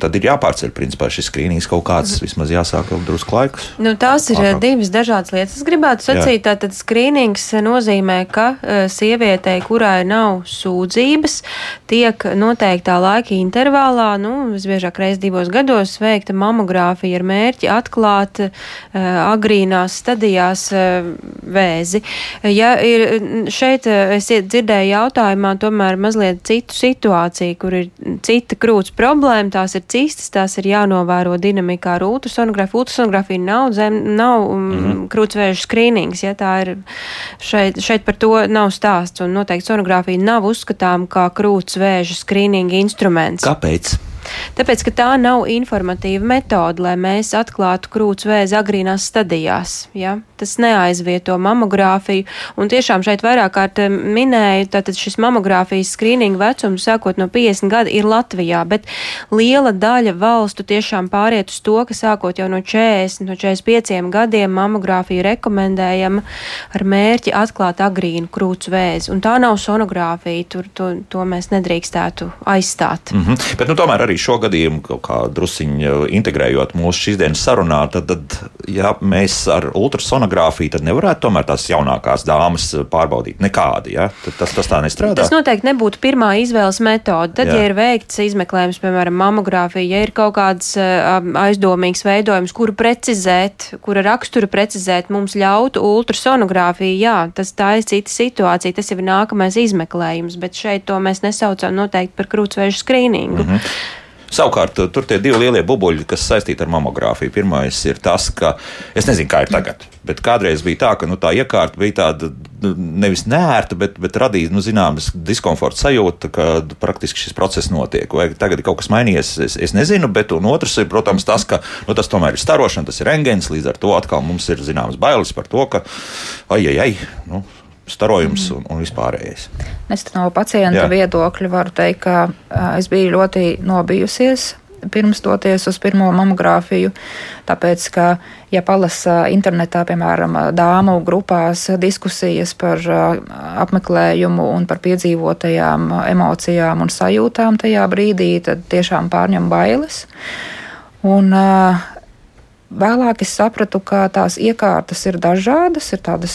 Speaker 1: tad ir jāpārceļ principā šis skrīnings kaut kāds, mhm. vismaz jāsāk vēl drusku laikus.
Speaker 4: Nu, tās ir ātrāk. divas dažādas lietas. Es gribētu sacīt, Jā. tātad skrīnings nozīmē, ka uh, sievietei, kurai nav sūdzības, tiek noteiktā laika intervālā, nu, visbiežāk reiz divos gados, veikta mamogrāfija ar mērķi atklāt uh, agrīnās stadijās uh, vēzi. Ja ir šeit, es dzirdēju jautājumā, tomēr mazliet citu situāciju, kur ir cita krūts problēma, tās ir cistas, tās ir jānovēro dinamikā ar ultrasonogrāfiju. Ultrasonogrāfija nav, zem, nav mm -hmm. krūtsvēžu skrīnings, ja tā ir šeit, šeit par to nav stāsts, un noteikti sonogrāfija nav uzskatām kā krūtsvēžu skrīninga instruments.
Speaker 1: Kāpēc?
Speaker 4: Tāpēc, ka tā nav informatīva metode, lai mēs atklātu krūts vēzi agrīnās stadijās. Ja? Tas neaizvieto mamogrāfiju. Un tiešām šeit vairāk kārt eh, minēju, tātad šis mamogrāfijas skrīninga vecums sākot no 50 gada ir Latvijā, bet liela daļa valstu tiešām pāriet uz to, ka sākot jau no 40, no 45 gadiem mamogrāfija rekomendējama ar mērķi atklāt agrīnu krūts vēzi. Un tā nav sonogrāfija, tur to, to mēs nedrīkstētu aizstāt.
Speaker 1: Mm -hmm. Bet, nu, tomēr arī šo gadījumu kaut kā drusciņi integrējot mūsu šīs dienas sarunā, tad, tad ja mēs ar ultrasonogrāfiju tad nevarētu tomēr tās jaunākās dāmas pārbaudīt nekādi. Ja? Tad tas, tas tā nestrādā.
Speaker 4: Tas noteikti nebūtu pirmā izvēles metode. Tad, Jā. ja ir veikts izmeklējums, piemēram, mamogrāfija, ja ir kaut kāds aizdomīgs veidojums, kuru precizēt, kura raksturu precizēt mums ļautu ultrasonogrāfiju, jā, tas tā ir cita situācija, tas jau ir nākamais izmeklējums, bet šeit to mēs nesaucam noteikti par krūtsvēžu skrīningu. Mm -hmm.
Speaker 1: Savukārt, tur tie divi lielie bubuļi, kas saistīti ar mamogrāfiju. Pirmais ir tas, ka es nezinu, kā ir tagad, bet kādreiz bija tā, ka nu, tā iekārta bija tāda nu, nevis nērta, bet, bet radīja nu, zināmas diskomforta sajūta, ka praktiski šis process notiek. Vai tagad ir kaut kas mainījies, es, es nezinu, bet otrs ir, protams, tas, ka nu, tas tomēr ir starošana, tas ir rengens, līdz ar to atkal mums ir zināmas bailes par to, ka, ai, ai, ai, nu, starojums un, un vispārējais.
Speaker 2: Es no pacienta Jā. viedokļa varu teikt, ka es biju ļoti nobijusies. Pirms doties uz pirmo mamogrāfiju, tāpēc, ka, ja palasa internetā, piemēram, dāmu grupās diskusijas par apmeklējumu un par piedzīvotajām emocijām un sajūtām tajā brīdī, tad tiešām pārņem bailes. Un, uh, Vēlāk es sapratu, ka tās iekārtas ir dažādas, ir tādas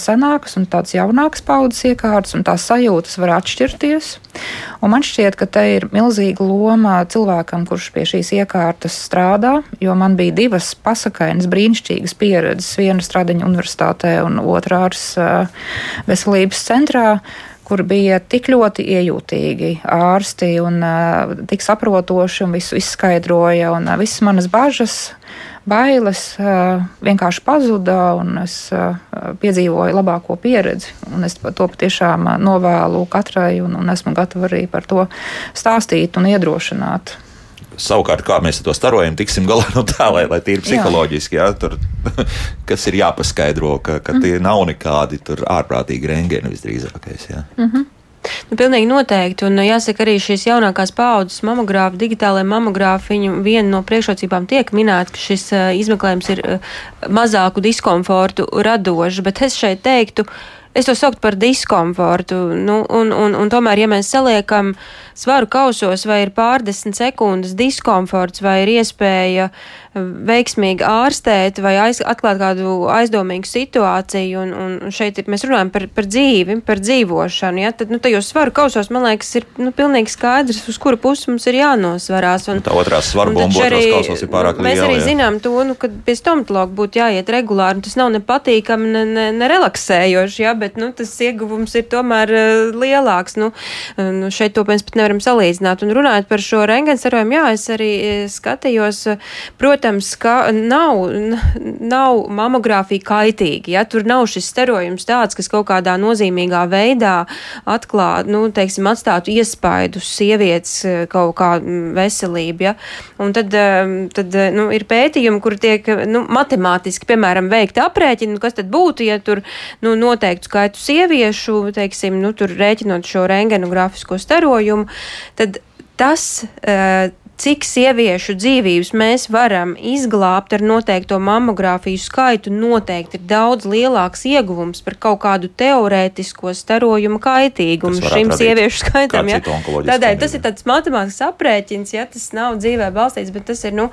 Speaker 2: senākas un tādas jaunākas paudzes iekārtas, un tās sajūtas var atšķirties. Un man šķiet, ka te ir milzīga loma cilvēkam, kurš pie šīs iekārtas strādā, jo man bija divas pasakainas brīnišķīgas pieredzes, viena Stradiņa universitātē un otrā ārs veselības centrā kur bija tik ļoti iejūtīgi ārsti un uh, tik saprotoši un visu izskaidroja. Un, uh, visas manas bažas, bailes vienkārši pazuda, un es piedzīvoju labāko pieredzi. Es to patiešām novēlu katrai, un, un esmu gatava arī par to stāstīt un iedrošināt.
Speaker 1: Savukārt, kā mēs to starojam, tiksim galā no tā, lai, lai tīri psiholoģiski, jā, tur, [laughs] kas ir jāpaskaidro, ka, ka tie nav nekādi ārprātīgi rengeni visdrīzākais. Jā. Mm -hmm.
Speaker 4: Nu, pilnīgi noteikti. Un jāsaka, arī šīs jaunākās paudzes mamogrāfi, digitālajā mamogrāfi, viena no priekšrocībām tiek minēta, ka šis uh, izmeklējums ir uh, mazāku diskomfortu radošs. Bet es šeit teiktu, es to sauktu par diskomfortu. Nu, un, un, un tomēr, ja mēs saliekam svaru kausos, vai ir pārdesmit sekundes diskomforts, vai ir iespēja uh, veiksmīgi ārstēt vai aiz, atklāt kādu aizdomīgu situāciju, un, un šeit ir, mēs runājam par, par dzīvi, par dzīvošanu, ja, tad, nu, tajos svaru kausos, man liekas, ir, nu, pilnīgi skaidrs, uz kuru pusi mums ir jānosvarās. Un,
Speaker 1: tā otrās svaru bumba otros kausos ir pārāk liela.
Speaker 4: Mēs arī
Speaker 1: jā.
Speaker 4: zinām to, nu, ka pie stomatologa būtu jāiet regulāri, un tas nav ne patīkami, ne, ne, ne relaksējoši, ja, bet, nu, tas ieguvums ir tomēr uh, lielāks, nu, nu, šeit to mēs pat nevaram salīdzināt, un runājot par šo rengensarojumu, jā, es arī skatījos, protams, protams, ka nav, nav mamogrāfija kaitīga. Ja? Tur nav šis sterojums tāds, kas kaut kādā nozīmīgā veidā atklāt, nu, teiksim, atstātu iespaidu uz sievietes eh, kaut kā veselību. Ja? Un tad, eh, tad eh, nu, ir pētījumi, kur tiek nu, matemātiski, piemēram, veikti aprēķini, nu, kas tad būtu, ja tur nu, noteiktu skaitu sieviešu, teiksim, nu, tur rēķinot šo rengenografisko sterojumu, tad tas. Uh, cik sieviešu dzīvības mēs varam izglābt ar noteikto mamogrāfiju skaitu, noteikti ir daudz lielāks ieguvums par kaut kādu teorētisko starojumu kaitīgumu šim sieviešu skaitam. Ja? Tādēļ tas ir tāds matemātisks aprēķins, ja tas nav dzīvē balstīts, bet tas ir nu,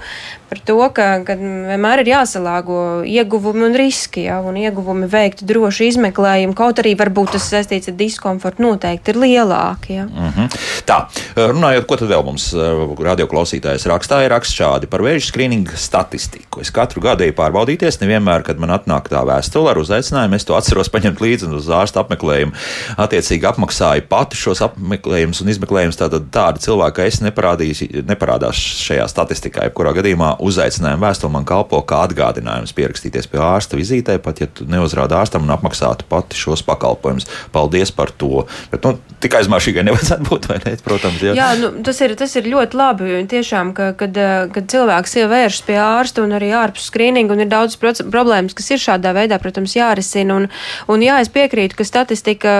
Speaker 4: par to, ka, ka vienmēr ir jāsalāgo ieguvumi un riski, ja? un ieguvumi veikt drošu izmeklējumu, kaut arī varbūt tas saistīts ar diskomfortu, noteikti ir lielāki. Ja? Mm
Speaker 1: -hmm. Tā, runājot, ko tad vēl mums uh, radio klausītājs rakstā ir raksts šādi par vēža skrīningu statistiku. Es katru gadu eju pārbaudīties, nevienmēr, kad man atnāk tā vēstule ar uzaicinājumu, es to atceros paņemt līdzi uz ārsta apmeklējumu. Attiecīgi apmaksāju pati šos apmeklējumus un izmeklējumus. Tātad tādi cilvēki, ka es neparādās šajā statistikā. Jebkurā gadījumā uzaicinājuma vēstule man kalpo kā atgādinājums pierakstīties pie ārsta vizītē, pat ja tu neuzrādi ārstam un apmaksātu pati šos pakalpojumus. Paldies par to! Bet, nu, tik aizmāšīgai nevajadzētu būt, vai ne? Protams,
Speaker 4: jā. jā nu, tas, ir, tas ir ļoti labi tiešām, ka, kad, eh, kad cilvēks jau vēršas pie ārsta un arī ārpus skrīninga, un ir daudz problēmas, kas ir šādā veidā, protams, jārisina. Un, un jā, es piekrītu, ka statistika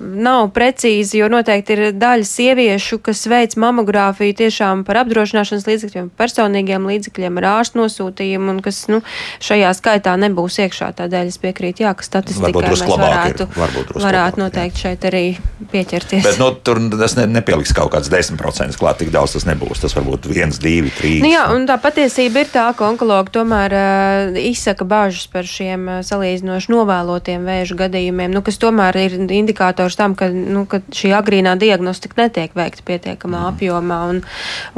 Speaker 4: nav precīza, jo noteikti ir daļa sieviešu, kas veic mamogrāfiju tiešām par apdrošināšanas līdzekļiem, personīgiem līdzekļiem ar ārstu nosūtījumu, un kas nu, šajā skaitā nebūs iekšā. Tādēļ es piekrītu, jā, ka statistikai mēs varētu,
Speaker 1: ir, varbūt
Speaker 4: varētu noteikti jā. šeit arī pieķerties.
Speaker 1: Bet nu, tur tas ne, nepaliks kaut kāds 10% klāt, tik daudz tas nebūs. Tas varbūt viens, divi, trīs.
Speaker 4: Nu jā, un tā patiesība ir tā, ka onkologi tomēr uh, izsaka bažas par šiem uh, salīdzinoši novēlotiem vēža gadījumiem, nu, kas tomēr ir indikators tam, ka, nu, ka šī agrīnā diagnostika netiek veikta pietiekamā mm. apjomā, un,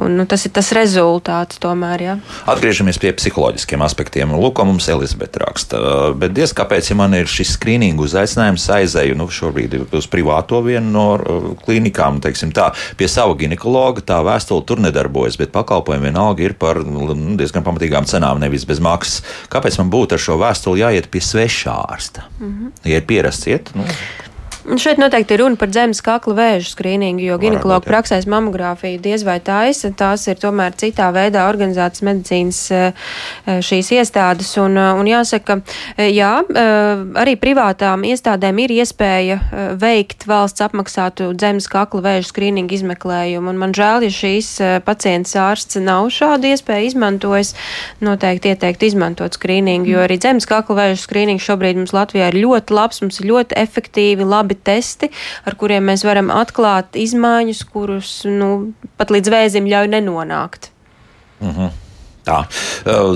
Speaker 4: un nu, tas ir tas rezultāts tomēr. Ja.
Speaker 1: Atgriežamies pie psiholoģiskiem aspektiem. Lūk, ko mums Elizabete raksta. Bet diez kāpēc, ja man ir šis skrīningu uzaicinājums, aizēju nu, šobrīd uz privāto vienu no uh, klīnikām, teiksim tā, pie sava ginekologa, tā vēstule tur nedarbojas, bet pakalpojumi vienalga ir par nu, diezgan pamatīgām cenām, nevis bez maksas. Kāpēc man būtu ar šo vēstuli jāiet pie svešā ārsta? Mm -hmm. Ja ir pierasts iet, nu,
Speaker 4: Šeit noteikti ir runa par zemes kakla vēža skrīningu, jo ginekologu praksēs mamogrāfiju diez vai taisa. Tās ir tomēr citā veidā organizētas medicīnas eh, šīs iestādes. Un, eh, un jāsaka, eh, jā, arī privātām iestādēm ir iespēja veikt valsts apmaksātu zemes kakla vēža skrīningu izmeklējumu. Un man žēl, ja šīs pacients ārsts nav šādu iespēju izmantojis, noteikti ieteikt izmantot skrīningu, jo arī zemes kakla vēža skrīnings šobrīd mums Latvijā ir ļoti labs, mums ir ļoti efektīvi, labi labi testi, ar kuriem mēs varam atklāt izmaiņas, kurus nu, pat līdz vēzim ļauj nenonākt.
Speaker 1: Mhm. Tā.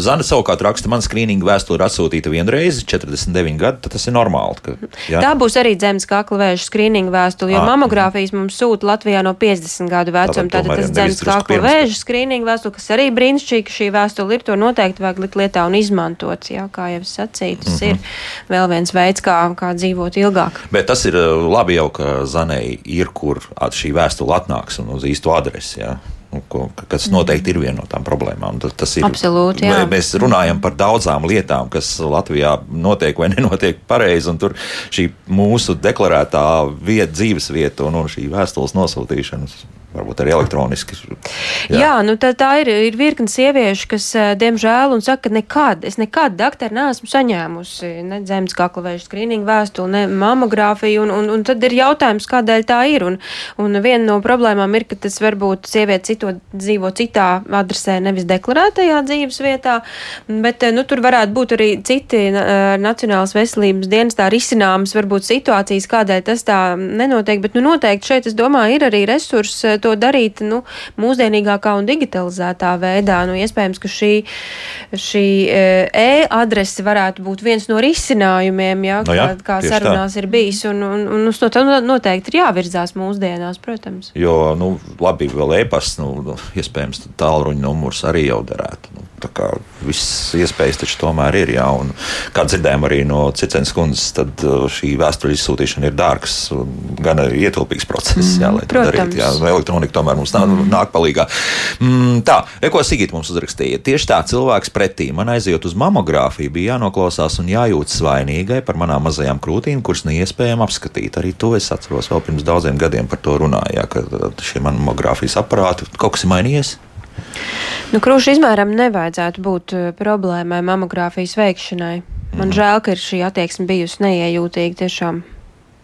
Speaker 1: Zana savukārt raksta, man skrīninga vēstule ir atsūtīta vienreiz, 49 gadi, tad tas ir normāli. Ka,
Speaker 4: jā. Tā būs arī zemes kakla vēža skrīninga vēstule, jo mamogrāfijas mums sūta Latvijā no 50 gadu vecuma. Tātad, tātad tas zemes kakla vēža skrīninga vēstule, kas arī brīnišķīgi, ka šī vēstule ir, to noteikti vajag likt lietā un izmantot. Jā, kā jau es sacīju, tas mm -hmm. ir vēl viens veids, kā, kā dzīvot ilgāk.
Speaker 1: Bet tas ir labi jau, ka Zanei ir, kur šī vēstule atnāks un uz īsto adresi. Jā ko, kas noteikti ir viena no tām problēmām. Tas ir,
Speaker 4: Absolūti, jā.
Speaker 1: Mēs runājam par daudzām lietām, kas Latvijā notiek vai [laughs] nenotiek pareizi, un tur šī mūsu deklarētā vieta, dzīves vieta un, un šī vēstules nosūtīšanas varbūt arī elektroniski.
Speaker 4: Jā, jā nu tā, tā ir, ir virkni sieviešu, kas, diemžēl, un saka, ka nekad, es nekad doktoru neesmu saņēmusi ne zemes kakla vēža skrīningu vēstuli, ne mamogrāfiju, un, un, un tad ir jautājums, kādēļ tā ir. Un, un viena no problēmām ir, ka tas varbūt sieviete cito, dzīvo citā adresē, nevis deklarētajā dzīves vietā, bet nu, tur varētu būt arī citi Nacionālas veselības dienestā risināmas varbūt situācijas, kādēļ tas tā nenotiek, bet nu, noteikti šeit, es domāju, ir arī resursi to darīt nu, mūsdienīgākā un digitalizētā veidā. Nu, iespējams, ka šī, šī e, e-adrese varētu būt viens no risinājumiem, ja, no jā, kā, kā sarunās tā. ir bijis. Un, un, un uz to noteikti ir jāvirzās mūsdienās, protams.
Speaker 1: Jo, nu, labi, vēl e-pasts, nu, nu iespējams, tālruņa numurs arī jau derētu. Nu, tā kā viss iespējas taču tomēr ir. Jā, un, kā dzirdējām arī no Cicēnas kundzes, tad uh, šī vēstuļu izsūtīšana ir dārgs un gan ietilpīgs process. Mm, jā, lai to darītu. Jā, elektronika tomēr mums nāk, mm. nāk palīgā. Mm, tā, ko Sigita mums uzrakstīja. Tieši tā cilvēks pretī man aiziet uz mamogrāfiju, bija jānoklausās un jājūtas vainīgai par manām mazajām krūtīm, kuras neiespējami apskatīt. Arī to es atceros vēl pirms daudziem gadiem par to runāju, ka šie mamogrāfijas aparāti kaut kas ir mainījies.
Speaker 4: Nu, krūšu izmēram nevajadzētu būt eh, problēmai mamogrāfijas veikšanai. Man mm. žēl, ka ir šī attieksme bijusi neiejūtīga tiešām.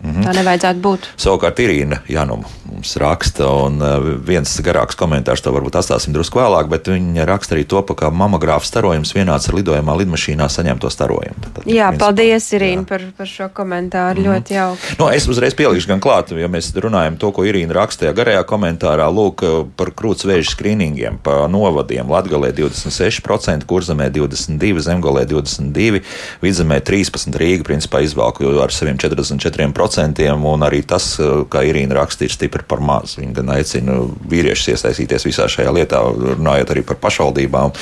Speaker 4: -hmm. Tā nevajadzētu būt.
Speaker 1: Savukārt Irīna Januma mums raksta, un uh, viens garāks komentārs to varbūt atstāsim drusku vēlāk, bet viņa raksta arī to, ka mamogrāfa starojums vienāds ar lidojumā lidmašīnā saņemto starojumu.
Speaker 4: Tad, jā, paldies, Irīna, par, par šo komentāru. -hmm. Ļoti jauki.
Speaker 1: No, es uzreiz pielikšu gan klāt, ja mēs runājam to, ko Irīna rakstīja garajā komentārā, lūk, par krūts vēža skrīningiem, pa novadiem Latgalē 26%, Kurzemē 22%, Zemgolē 22%, Vidzemē 13% Rīga principā izvalku ar saviem 44% procentiem, un arī tas, eh, kā Irīna rakstīja, ir stipri par maz. Viņa gan aicina vīriešus iesaistīties visā šajā lietā, runājot arī par pašvaldībām.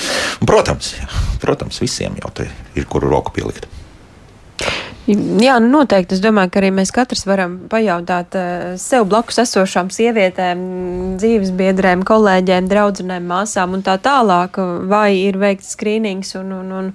Speaker 1: Un, protams, jā, protams, visiem jau te ir kuru roku pielikt.
Speaker 4: Jā, nu noteikti. Es domāju, ka arī mēs katrs varam pajautāt uh, sev blakus esošām sievietēm, dzīves biedrēm, kolēģiem, draudzenēm, māsām un tā tālāk, vai ir veikts skrīnings un, un, un,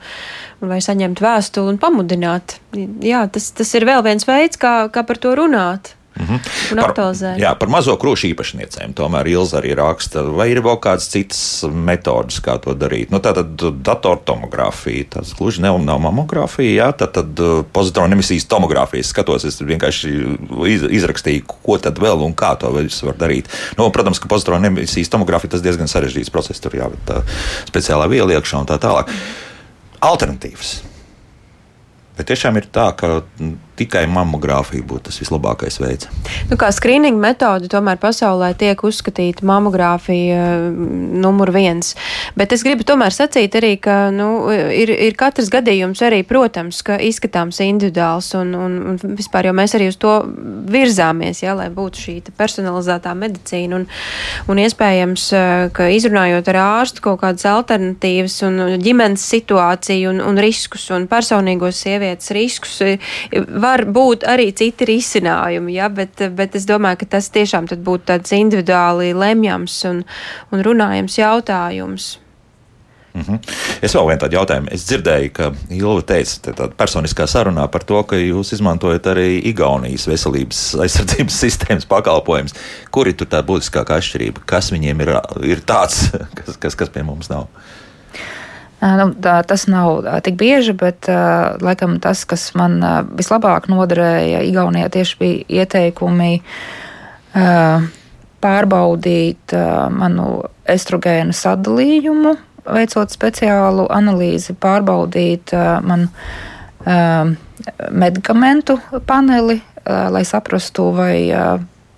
Speaker 4: un vai saņemt vēstuli un pamudināt. Jā, tas, tas ir vēl viens veids, kā, kā par to runāt. Mm -hmm.
Speaker 1: par, jā, par mazo krūšu īpašniecēm. Tomēr Ilza arī raksta, vai ir vēl kādas citas metodas, kā to darīt. Nu, tā tad datortomogrāfija, tas gluži nav, nav mamogrāfija, jā, tad, tad uh, pozitronu emisijas tomogrāfija. Es skatos, es vienkārši iz, izrakstīju, ko tad vēl un kā to visu var darīt. Nu, protams, ka pozitronu emisijas tomogrāfija tas diezgan sarežģīts process, tur jābūt speciālā viela iekšā un tā tālāk. Alternatīvas. Bet tiešām ir tā, ka tikai mammogrāfija būtu tas vislabākais veids.
Speaker 4: Nu, kā skrīninga metode, tomēr pasaulē tiek uzskatīta mammogrāfija mm, numur viens. Bet es gribu tomēr sacīt arī, ka nu, ir, ir katrs gadījums arī, protams, ka izskatāms individuāls un, un, un vispār jau mēs arī uz to virzāmies, ja, lai būtu šī personalizētā medicīna. Un, un iespējams, ka izrunājot ar ārstu kaut kādas alternatīvas un ģimenes situāciju un, un riskus un personīgos sievietes riskus, var būt arī citi risinājumi, ja, bet, bet es domāju, ka tas tiešām būtu tāds individuāli lemjams un, un runājams jautājums.
Speaker 1: Mm -hmm. Es vēl vienu tādu jautājumu. Es dzirdēju, ka Ilva teica, tādā personiskā sarunā par to, ka jūs izmantojat arī Igaunijas veselības aizsardzības [laughs] sistēmas pakalpojumus. Kur ir tā būtiskākā atšķirība? Kas viņiem ir, ir tāds, [laughs] kas, kas, kas pie mums nav?
Speaker 2: Nu, tā, tas nav tik bieži, bet laikam tas, kas man vislabāk noderēja Igaunijā, tieši bija ieteikumi pārbaudīt manu estrogēnu sadalījumu, veicot speciālu analīzi, pārbaudīt manu medikamentu paneli, lai saprastu, vai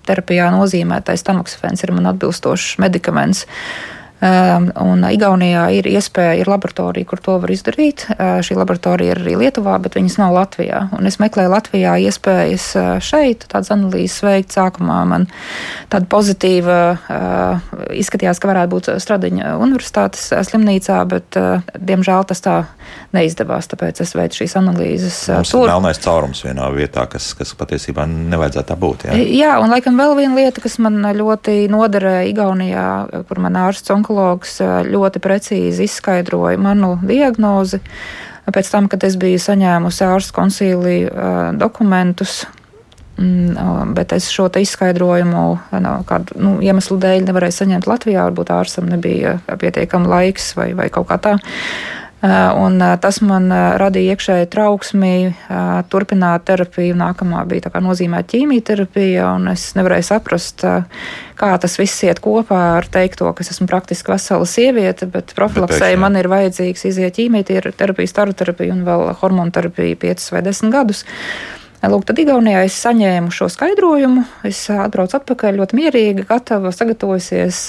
Speaker 2: terapijā nozīmētais tamoksifens ir man atbilstošs medikaments. Um, un Igaunijā ir iespēja, ir laboratorija, kur to var izdarīt. Uh, šī laboratorija ir arī Lietuvā, bet viņas nav Latvijā. Un es meklēju Latvijā iespējas uh, šeit tādas analīzes veikt. Sākumā man tāda pozitīva izskatījās, ka varētu būt Stradiņa universitātes slimnīcā, bet diemžēl tas tā neizdevās. Tāpēc es veicu šīs analīzes
Speaker 1: Mums tur. Melnais caurums vienā vietā, kas, kas patiesībā nevajadzētu tā būt.
Speaker 2: Jā? jā, un laikam vēl viena lieta, kas man ļoti noderēja Igaunijā, kur man ārsts un onkologs ļoti precīzi izskaidroja manu diagnozi. Pēc tam, kad es biju saņēmusi ārstu konsīliju dokumentus, mm, bet es šo izskaidrojumu kādu nu, iemeslu dēļ nevarēju saņemt Latvijā. Varbūt ārstam nebija pietiekami laiks vai, vai kaut kā tā. Eh, un eh, tas man eh, radīja iekšēju trauksmi, turpināt terapiju. Nākamā bija nozīmēta ķīmijterapija, un es nevarēju saprast, kā tas viss iet kopā ar teikto, ka es esmu praktiski vesela sieviete, bet profilaksēji man ir vajadzīgs iziet ķīmijterapiju, staroterapiju un vēl hormonu terapiju 5 vai 10 gadus. Lūk, tad Igaunijā es saņēmu šo skaidrojumu. Es atbraucu atpakaļ ļoti mierīga, gatava, sagatavojusies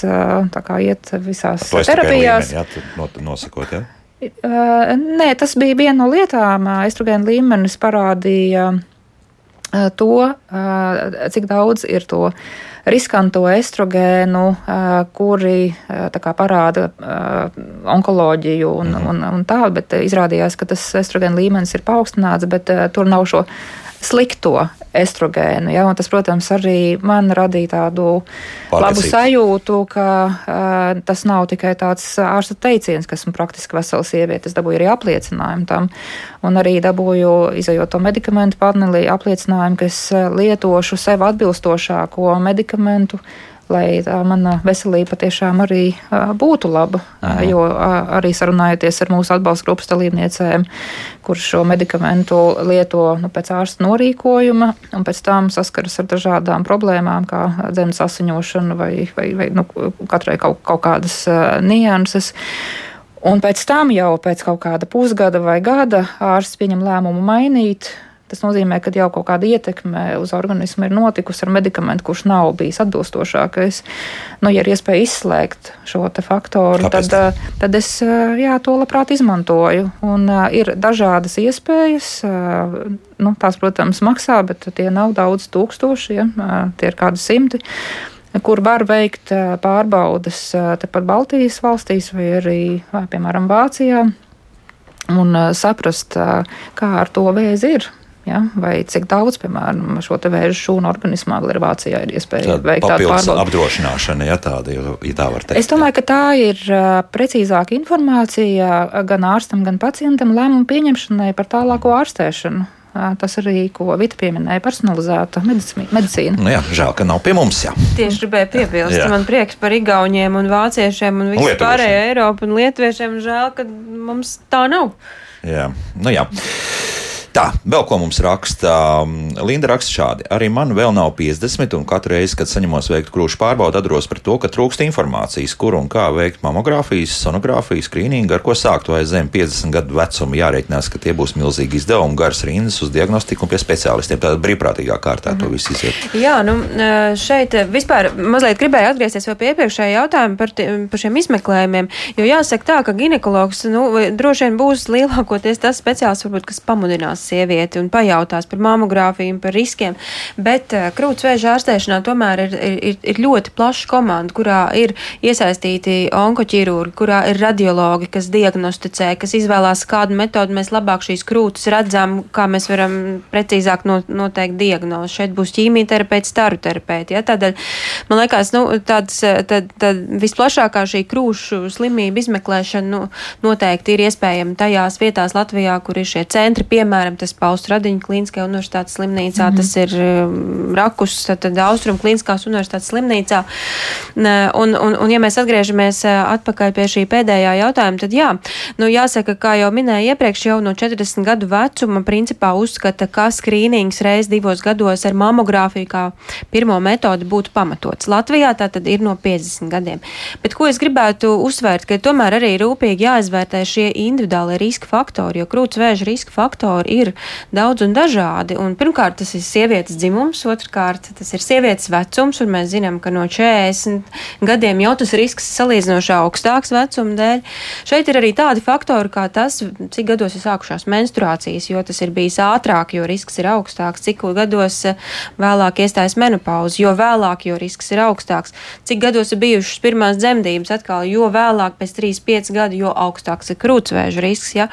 Speaker 2: iet visās terapijās.
Speaker 1: Līmeni, jā, nosakot, jā?
Speaker 2: Uh, nē, tas bija viena no lietām. Estrogēna līmenis parādīja uh, to, uh, cik daudz ir to riskanto estrogēnu, kuri kā, parāda onkoloģiju un, mhm. un, un tā, bet izrādījās, ka tas estrogēna līmenis ir paaugstināts, bet tur nav šo slikto estrogēnu. Ja? Un tas, protams, arī man radīja tādu Pārliecības. labu sajūtu, ka uh, tas nav tikai tāds ārsta teiciens, ka esmu praktiski vesela sieviete. Es dabūju arī apliecinājumu tam, un arī dabūju, izējot to medikamentu panelī, apliecinājumu, ka es lietošu sev atbilstošāko medikamentu lai tā mana veselība patiešām arī būtu laba. Aha. Jo arī sarunājoties ar mūsu atbalsta grupas dalībniecēm, kurš šo medikamentu lieto nu, pēc ārsta norīkojuma, un pēc tam saskaras ar dažādām problēmām, kā dzemdas asiņošana vai, vai, vai nu, katrai kaut, kaut kādas nianses. Un pēc tam jau pēc kaut kāda pusgada vai gada ārsts pieņem lēmumu mainīt Tas nozīmē, ka jau kaut kāda ietekme uz organismu ir notikusi ar medikamentu, kurš nav bijis atbilstošākais. Nu, ja ir iespēja izslēgt šo faktoru, Kāpēc tad, tā? Eh, tad es eh, jā, to labprāt izmantoju. Un, uh, ir dažādas iespējas. Nu, tās, protams, maksā, bet tie nav daudz tūkstoši, ja? tie ir kādi simti kur var veikt pārbaudas tepat Baltijas valstīs vai arī, piemēram, Vācijā, un saprast, kā ar to vēzi ir. Ja? Vai cik daudz, piemēram, šo vēža šūnu organismā vēl ir Vācijā, ir iespēja Tāda veikt tādu pārbaudi.
Speaker 1: apdrošināšana, ja tāda, ja tā var teikt.
Speaker 2: Es domāju, ka tā ir precīzāka informācija gan ārstam, gan pacientam lēmumu pieņemšanai par tālāko ārstēšanu. Tas arī, ko Vita pieminēja, personalizēta medicīna.
Speaker 1: Nu jā, žēl, ka nav pie mums. Jā.
Speaker 4: Tieši gribēju piebilst, jā. man prieks par igauniem un vāciešiem un visu pārējo Eiropu un lietuviešiem. Žēl, ka mums tā nav.
Speaker 1: Jā, nu jā. Tā, vēl ko mums raksta. Um, Linda raksta šādi. Arī man vēl nav 50, un katru reizi, kad saņemos veikt krūšu pārbaudi, atceros par to, ka trūkst informācijas, kur un kā veikt mamogrāfijas, sonogrāfijas, skrīningu, ar ko sākt vai zem 50 gadu vecuma. Jārēķinās, ka tie būs milzīgi izdevumi, garas rindas uz diagnostiku un pie speciālistiem. Tādā brīvprātīgā kārtā mm -hmm. to visu iziet.
Speaker 4: Jā, nu šeit vispār mazliet gribēju atgriezties pie iepriekšējā jautājuma par, par šiem izmeklējumiem, jo jāsaka tā, ka ginekologs nu, droši vien būs lielākoties tas speciālists, varbūt, kas pamudinās sievieti un pajautās par mamogrāfiju un par riskiem. Bet uh, krūts vēža ārstēšanā tomēr ir, ir, ir ļoti plaša komanda, kurā ir iesaistīti onkoķirurgi, kurā ir radiologi, kas diagnosticē, kas izvēlās kādu metodu mēs labāk šīs krūtis redzam, kā mēs varam precīzāk no, noteikt diagnozi. Šeit būs ķīmijterapeits, staru terapeiti. Ja? Tādēļ man liekas, nu, tāds, tad, tad visplašākā šī krūšu slimība izmeklēšana nu, noteikti ir iespējama tajās vietās Latvijā, kur ir šie centri, piemēram, piemēram, tas Paustu Radiņu klīniskajā universitātes slimnīcā, mm -hmm. tas ir um, Rakus, tad Austrum klīniskās universitātes slimnīcā. Un, un, un, ja mēs atgriežamies uh, atpakaļ pie šī pēdējā jautājuma, tad jā, nu jāsaka, kā jau minēju iepriekš, jau no 40 gadu vecuma principā uzskata, ka skrīnings reiz divos gados ar mamogrāfiju kā pirmo metodi būtu pamatots. Latvijā tā tad ir no 50 gadiem. Bet ko es gribētu uzsvērt, ka tomēr arī rūpīgi jāizvērtē šie individuālie riska faktori, jo krūts vēža riska faktori ir daudz un dažādi. Un pirmkārt, tas ir sievietes dzimums, otrkārt, tas ir sievietes vecums, un mēs zinām, ka no 40 gadiem jau tas risks ir salīdzinoši augstāks vecuma dēļ. Šeit ir arī tādi faktori, kā tas, cik gados ir sākušās menstruācijas, jo tas ir bijis ātrāk, jo risks ir augstāks, cik gados eh, vēlāk iestājas menopauze, jo vēlāk, jo risks ir augstāks, cik gados ir bijušas pirmās dzemdības, atkal, jo vēlāk, pēc 3-5 gadu, jo augstāks ir krūtsvēža risks, ja?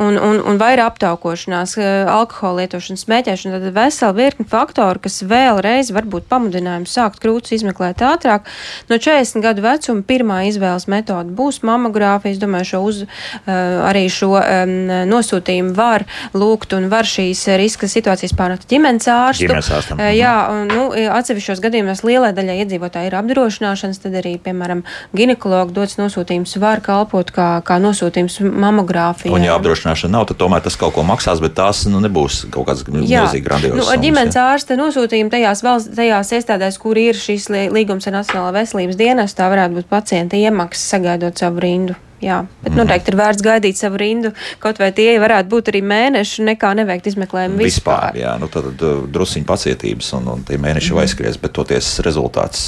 Speaker 4: un, un, un vairāk aptaukošanās, eh, alkohola lietošana, smēķēšana, tad vesela virkni faktoru, kas vēlreiz var būt pamudinājums sākt krūtis izmeklēt ātrāk. No 40 gadu vecuma pirmā izvēles metode būs mamogrāfija. Es domāju, šo uz, uh, arī šo um, nosūtījumu var lūgt un var šīs riska situācijas pārnāt ģimenes ārstu.
Speaker 1: Ģimenes ārstam.
Speaker 4: Uh, jā, un, nu, atsevišķos gadījumos lielai daļai iedzīvotāji ir apdrošināšanas, tad arī, piemēram, ginekologu dots nosūtījums var kalpot kā, kā nosūtījums mamogrāfijai.
Speaker 1: Un, ja apdrošināšana nav, tad tomēr tas kaut ko maksās, bet tās nu, nebūs kaut kāds milzīgi grandios.
Speaker 4: Nu, ģimenes ārsta nosūtījumi tajās, valsts, tajās iestādēs, kur ir šīs līgums ar Nacionālā veselības dienestu, tā varētu būt pacienta iemaksa sagaidot savu rindu. Jā, bet mm. noteikti ir vērts gaidīt savu rindu, kaut vai tie varētu būt arī mēneši, nekā neveikt izmeklējumu vispār.
Speaker 1: vispār jā, nu tad uh, drusciņi pacietības un, un tie mēneši mm. aizskries, bet toties rezultāts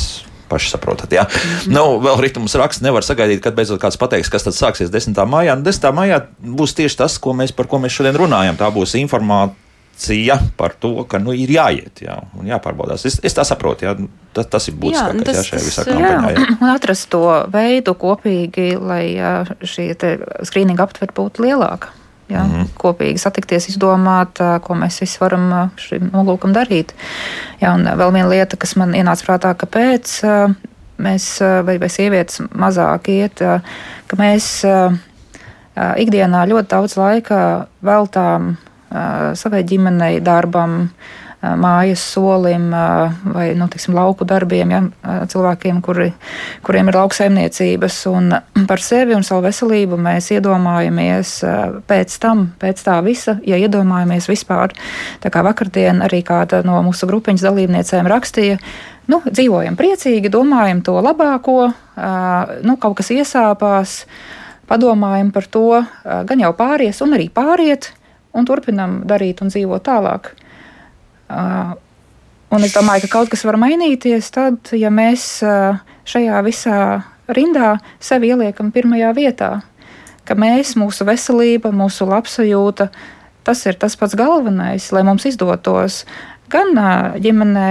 Speaker 1: paši saprotat. Ja? Mm -hmm. nu, vēl ritms raksts nevar sagaidīt, kad beidzot kāds pateiks, kas tad sāksies 10. maijā. 10. Nu, maijā būs tieši tas, mēs, par ko mēs šodien runājam. Tā būs informācija par to, ka nu, ir jāiet jā, un jāpārbaudās. Es, es tā saprotu, jā, tas, tas ir būtiskākais jā, nu, jā, šajā visā kampaņā. Jā.
Speaker 2: Un atrast to veidu kopīgi, lai šī skrīninga aptver būtu lielāka. Ja, mm -hmm. Kopīgi satikties, izdomāt, ko mēs visi varam šim nolūkam darīt. Ja, un vēl viena lieta, kas man ienāca prātā, kāpēc mēs vai, vai sievietes mazāk iet, ka mēs ikdienā ļoti daudz laika veltām savai ģimenei, darbam, mājas solim vai nu, tiksim, lauku darbiem, ja, cilvēkiem, kuri, kuriem ir lauksaimniecības. Un [clears throat] par sevi un savu veselību mēs iedomājamies pēc tam, pēc tā visa, ja iedomājamies vispār. Tā kā vakardien arī kāda no mūsu grupiņas dalībniecēm rakstīja, nu, dzīvojam priecīgi, domājam to labāko, nu, kaut kas iesāpās, padomājam par to, gan jau pāries un arī pāriet, un turpinam darīt un dzīvot tālāk. Uh, un es domāju, ka kaut kas var mainīties tad, ja mēs uh, šajā visā rindā sevi ieliekam pirmajā vietā. Ka mēs, mūsu veselība, mūsu labsajūta, tas ir tas pats galvenais, lai mums izdotos gan ģimenē,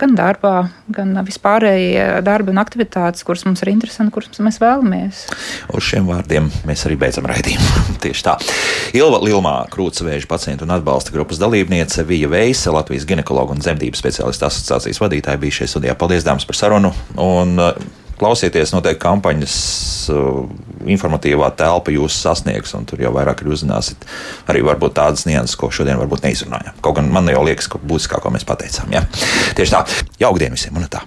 Speaker 2: gan darbā, gan vispārējie darbi un aktivitātes, kuras mums ir interesanti, kuras mēs vēlamies.
Speaker 1: Uz šiem vārdiem mēs arī beidzam raidījumu. [laughs] Tieši tā. Ilva Lilmā, krūtsvēža pacientu un atbalsta grupas dalībniece, Vija Veise, Latvijas ginekologa un dzemdības speciālista asociācijas vadītāja bija šeit studijā. Paldies, dāmas, par sarunu! Un, klausieties, noteikti kampaņas uh, informatīvā telpa jūs sasniegs, un tur jau vairāk uzzināsiet arī tādas nianses, ko šodien varbūt neizrunājām. Kaut gan man jau liekas, ka būtiskāko mēs pateicām. Ja? Tieši tā, jauktdien visiem un tā!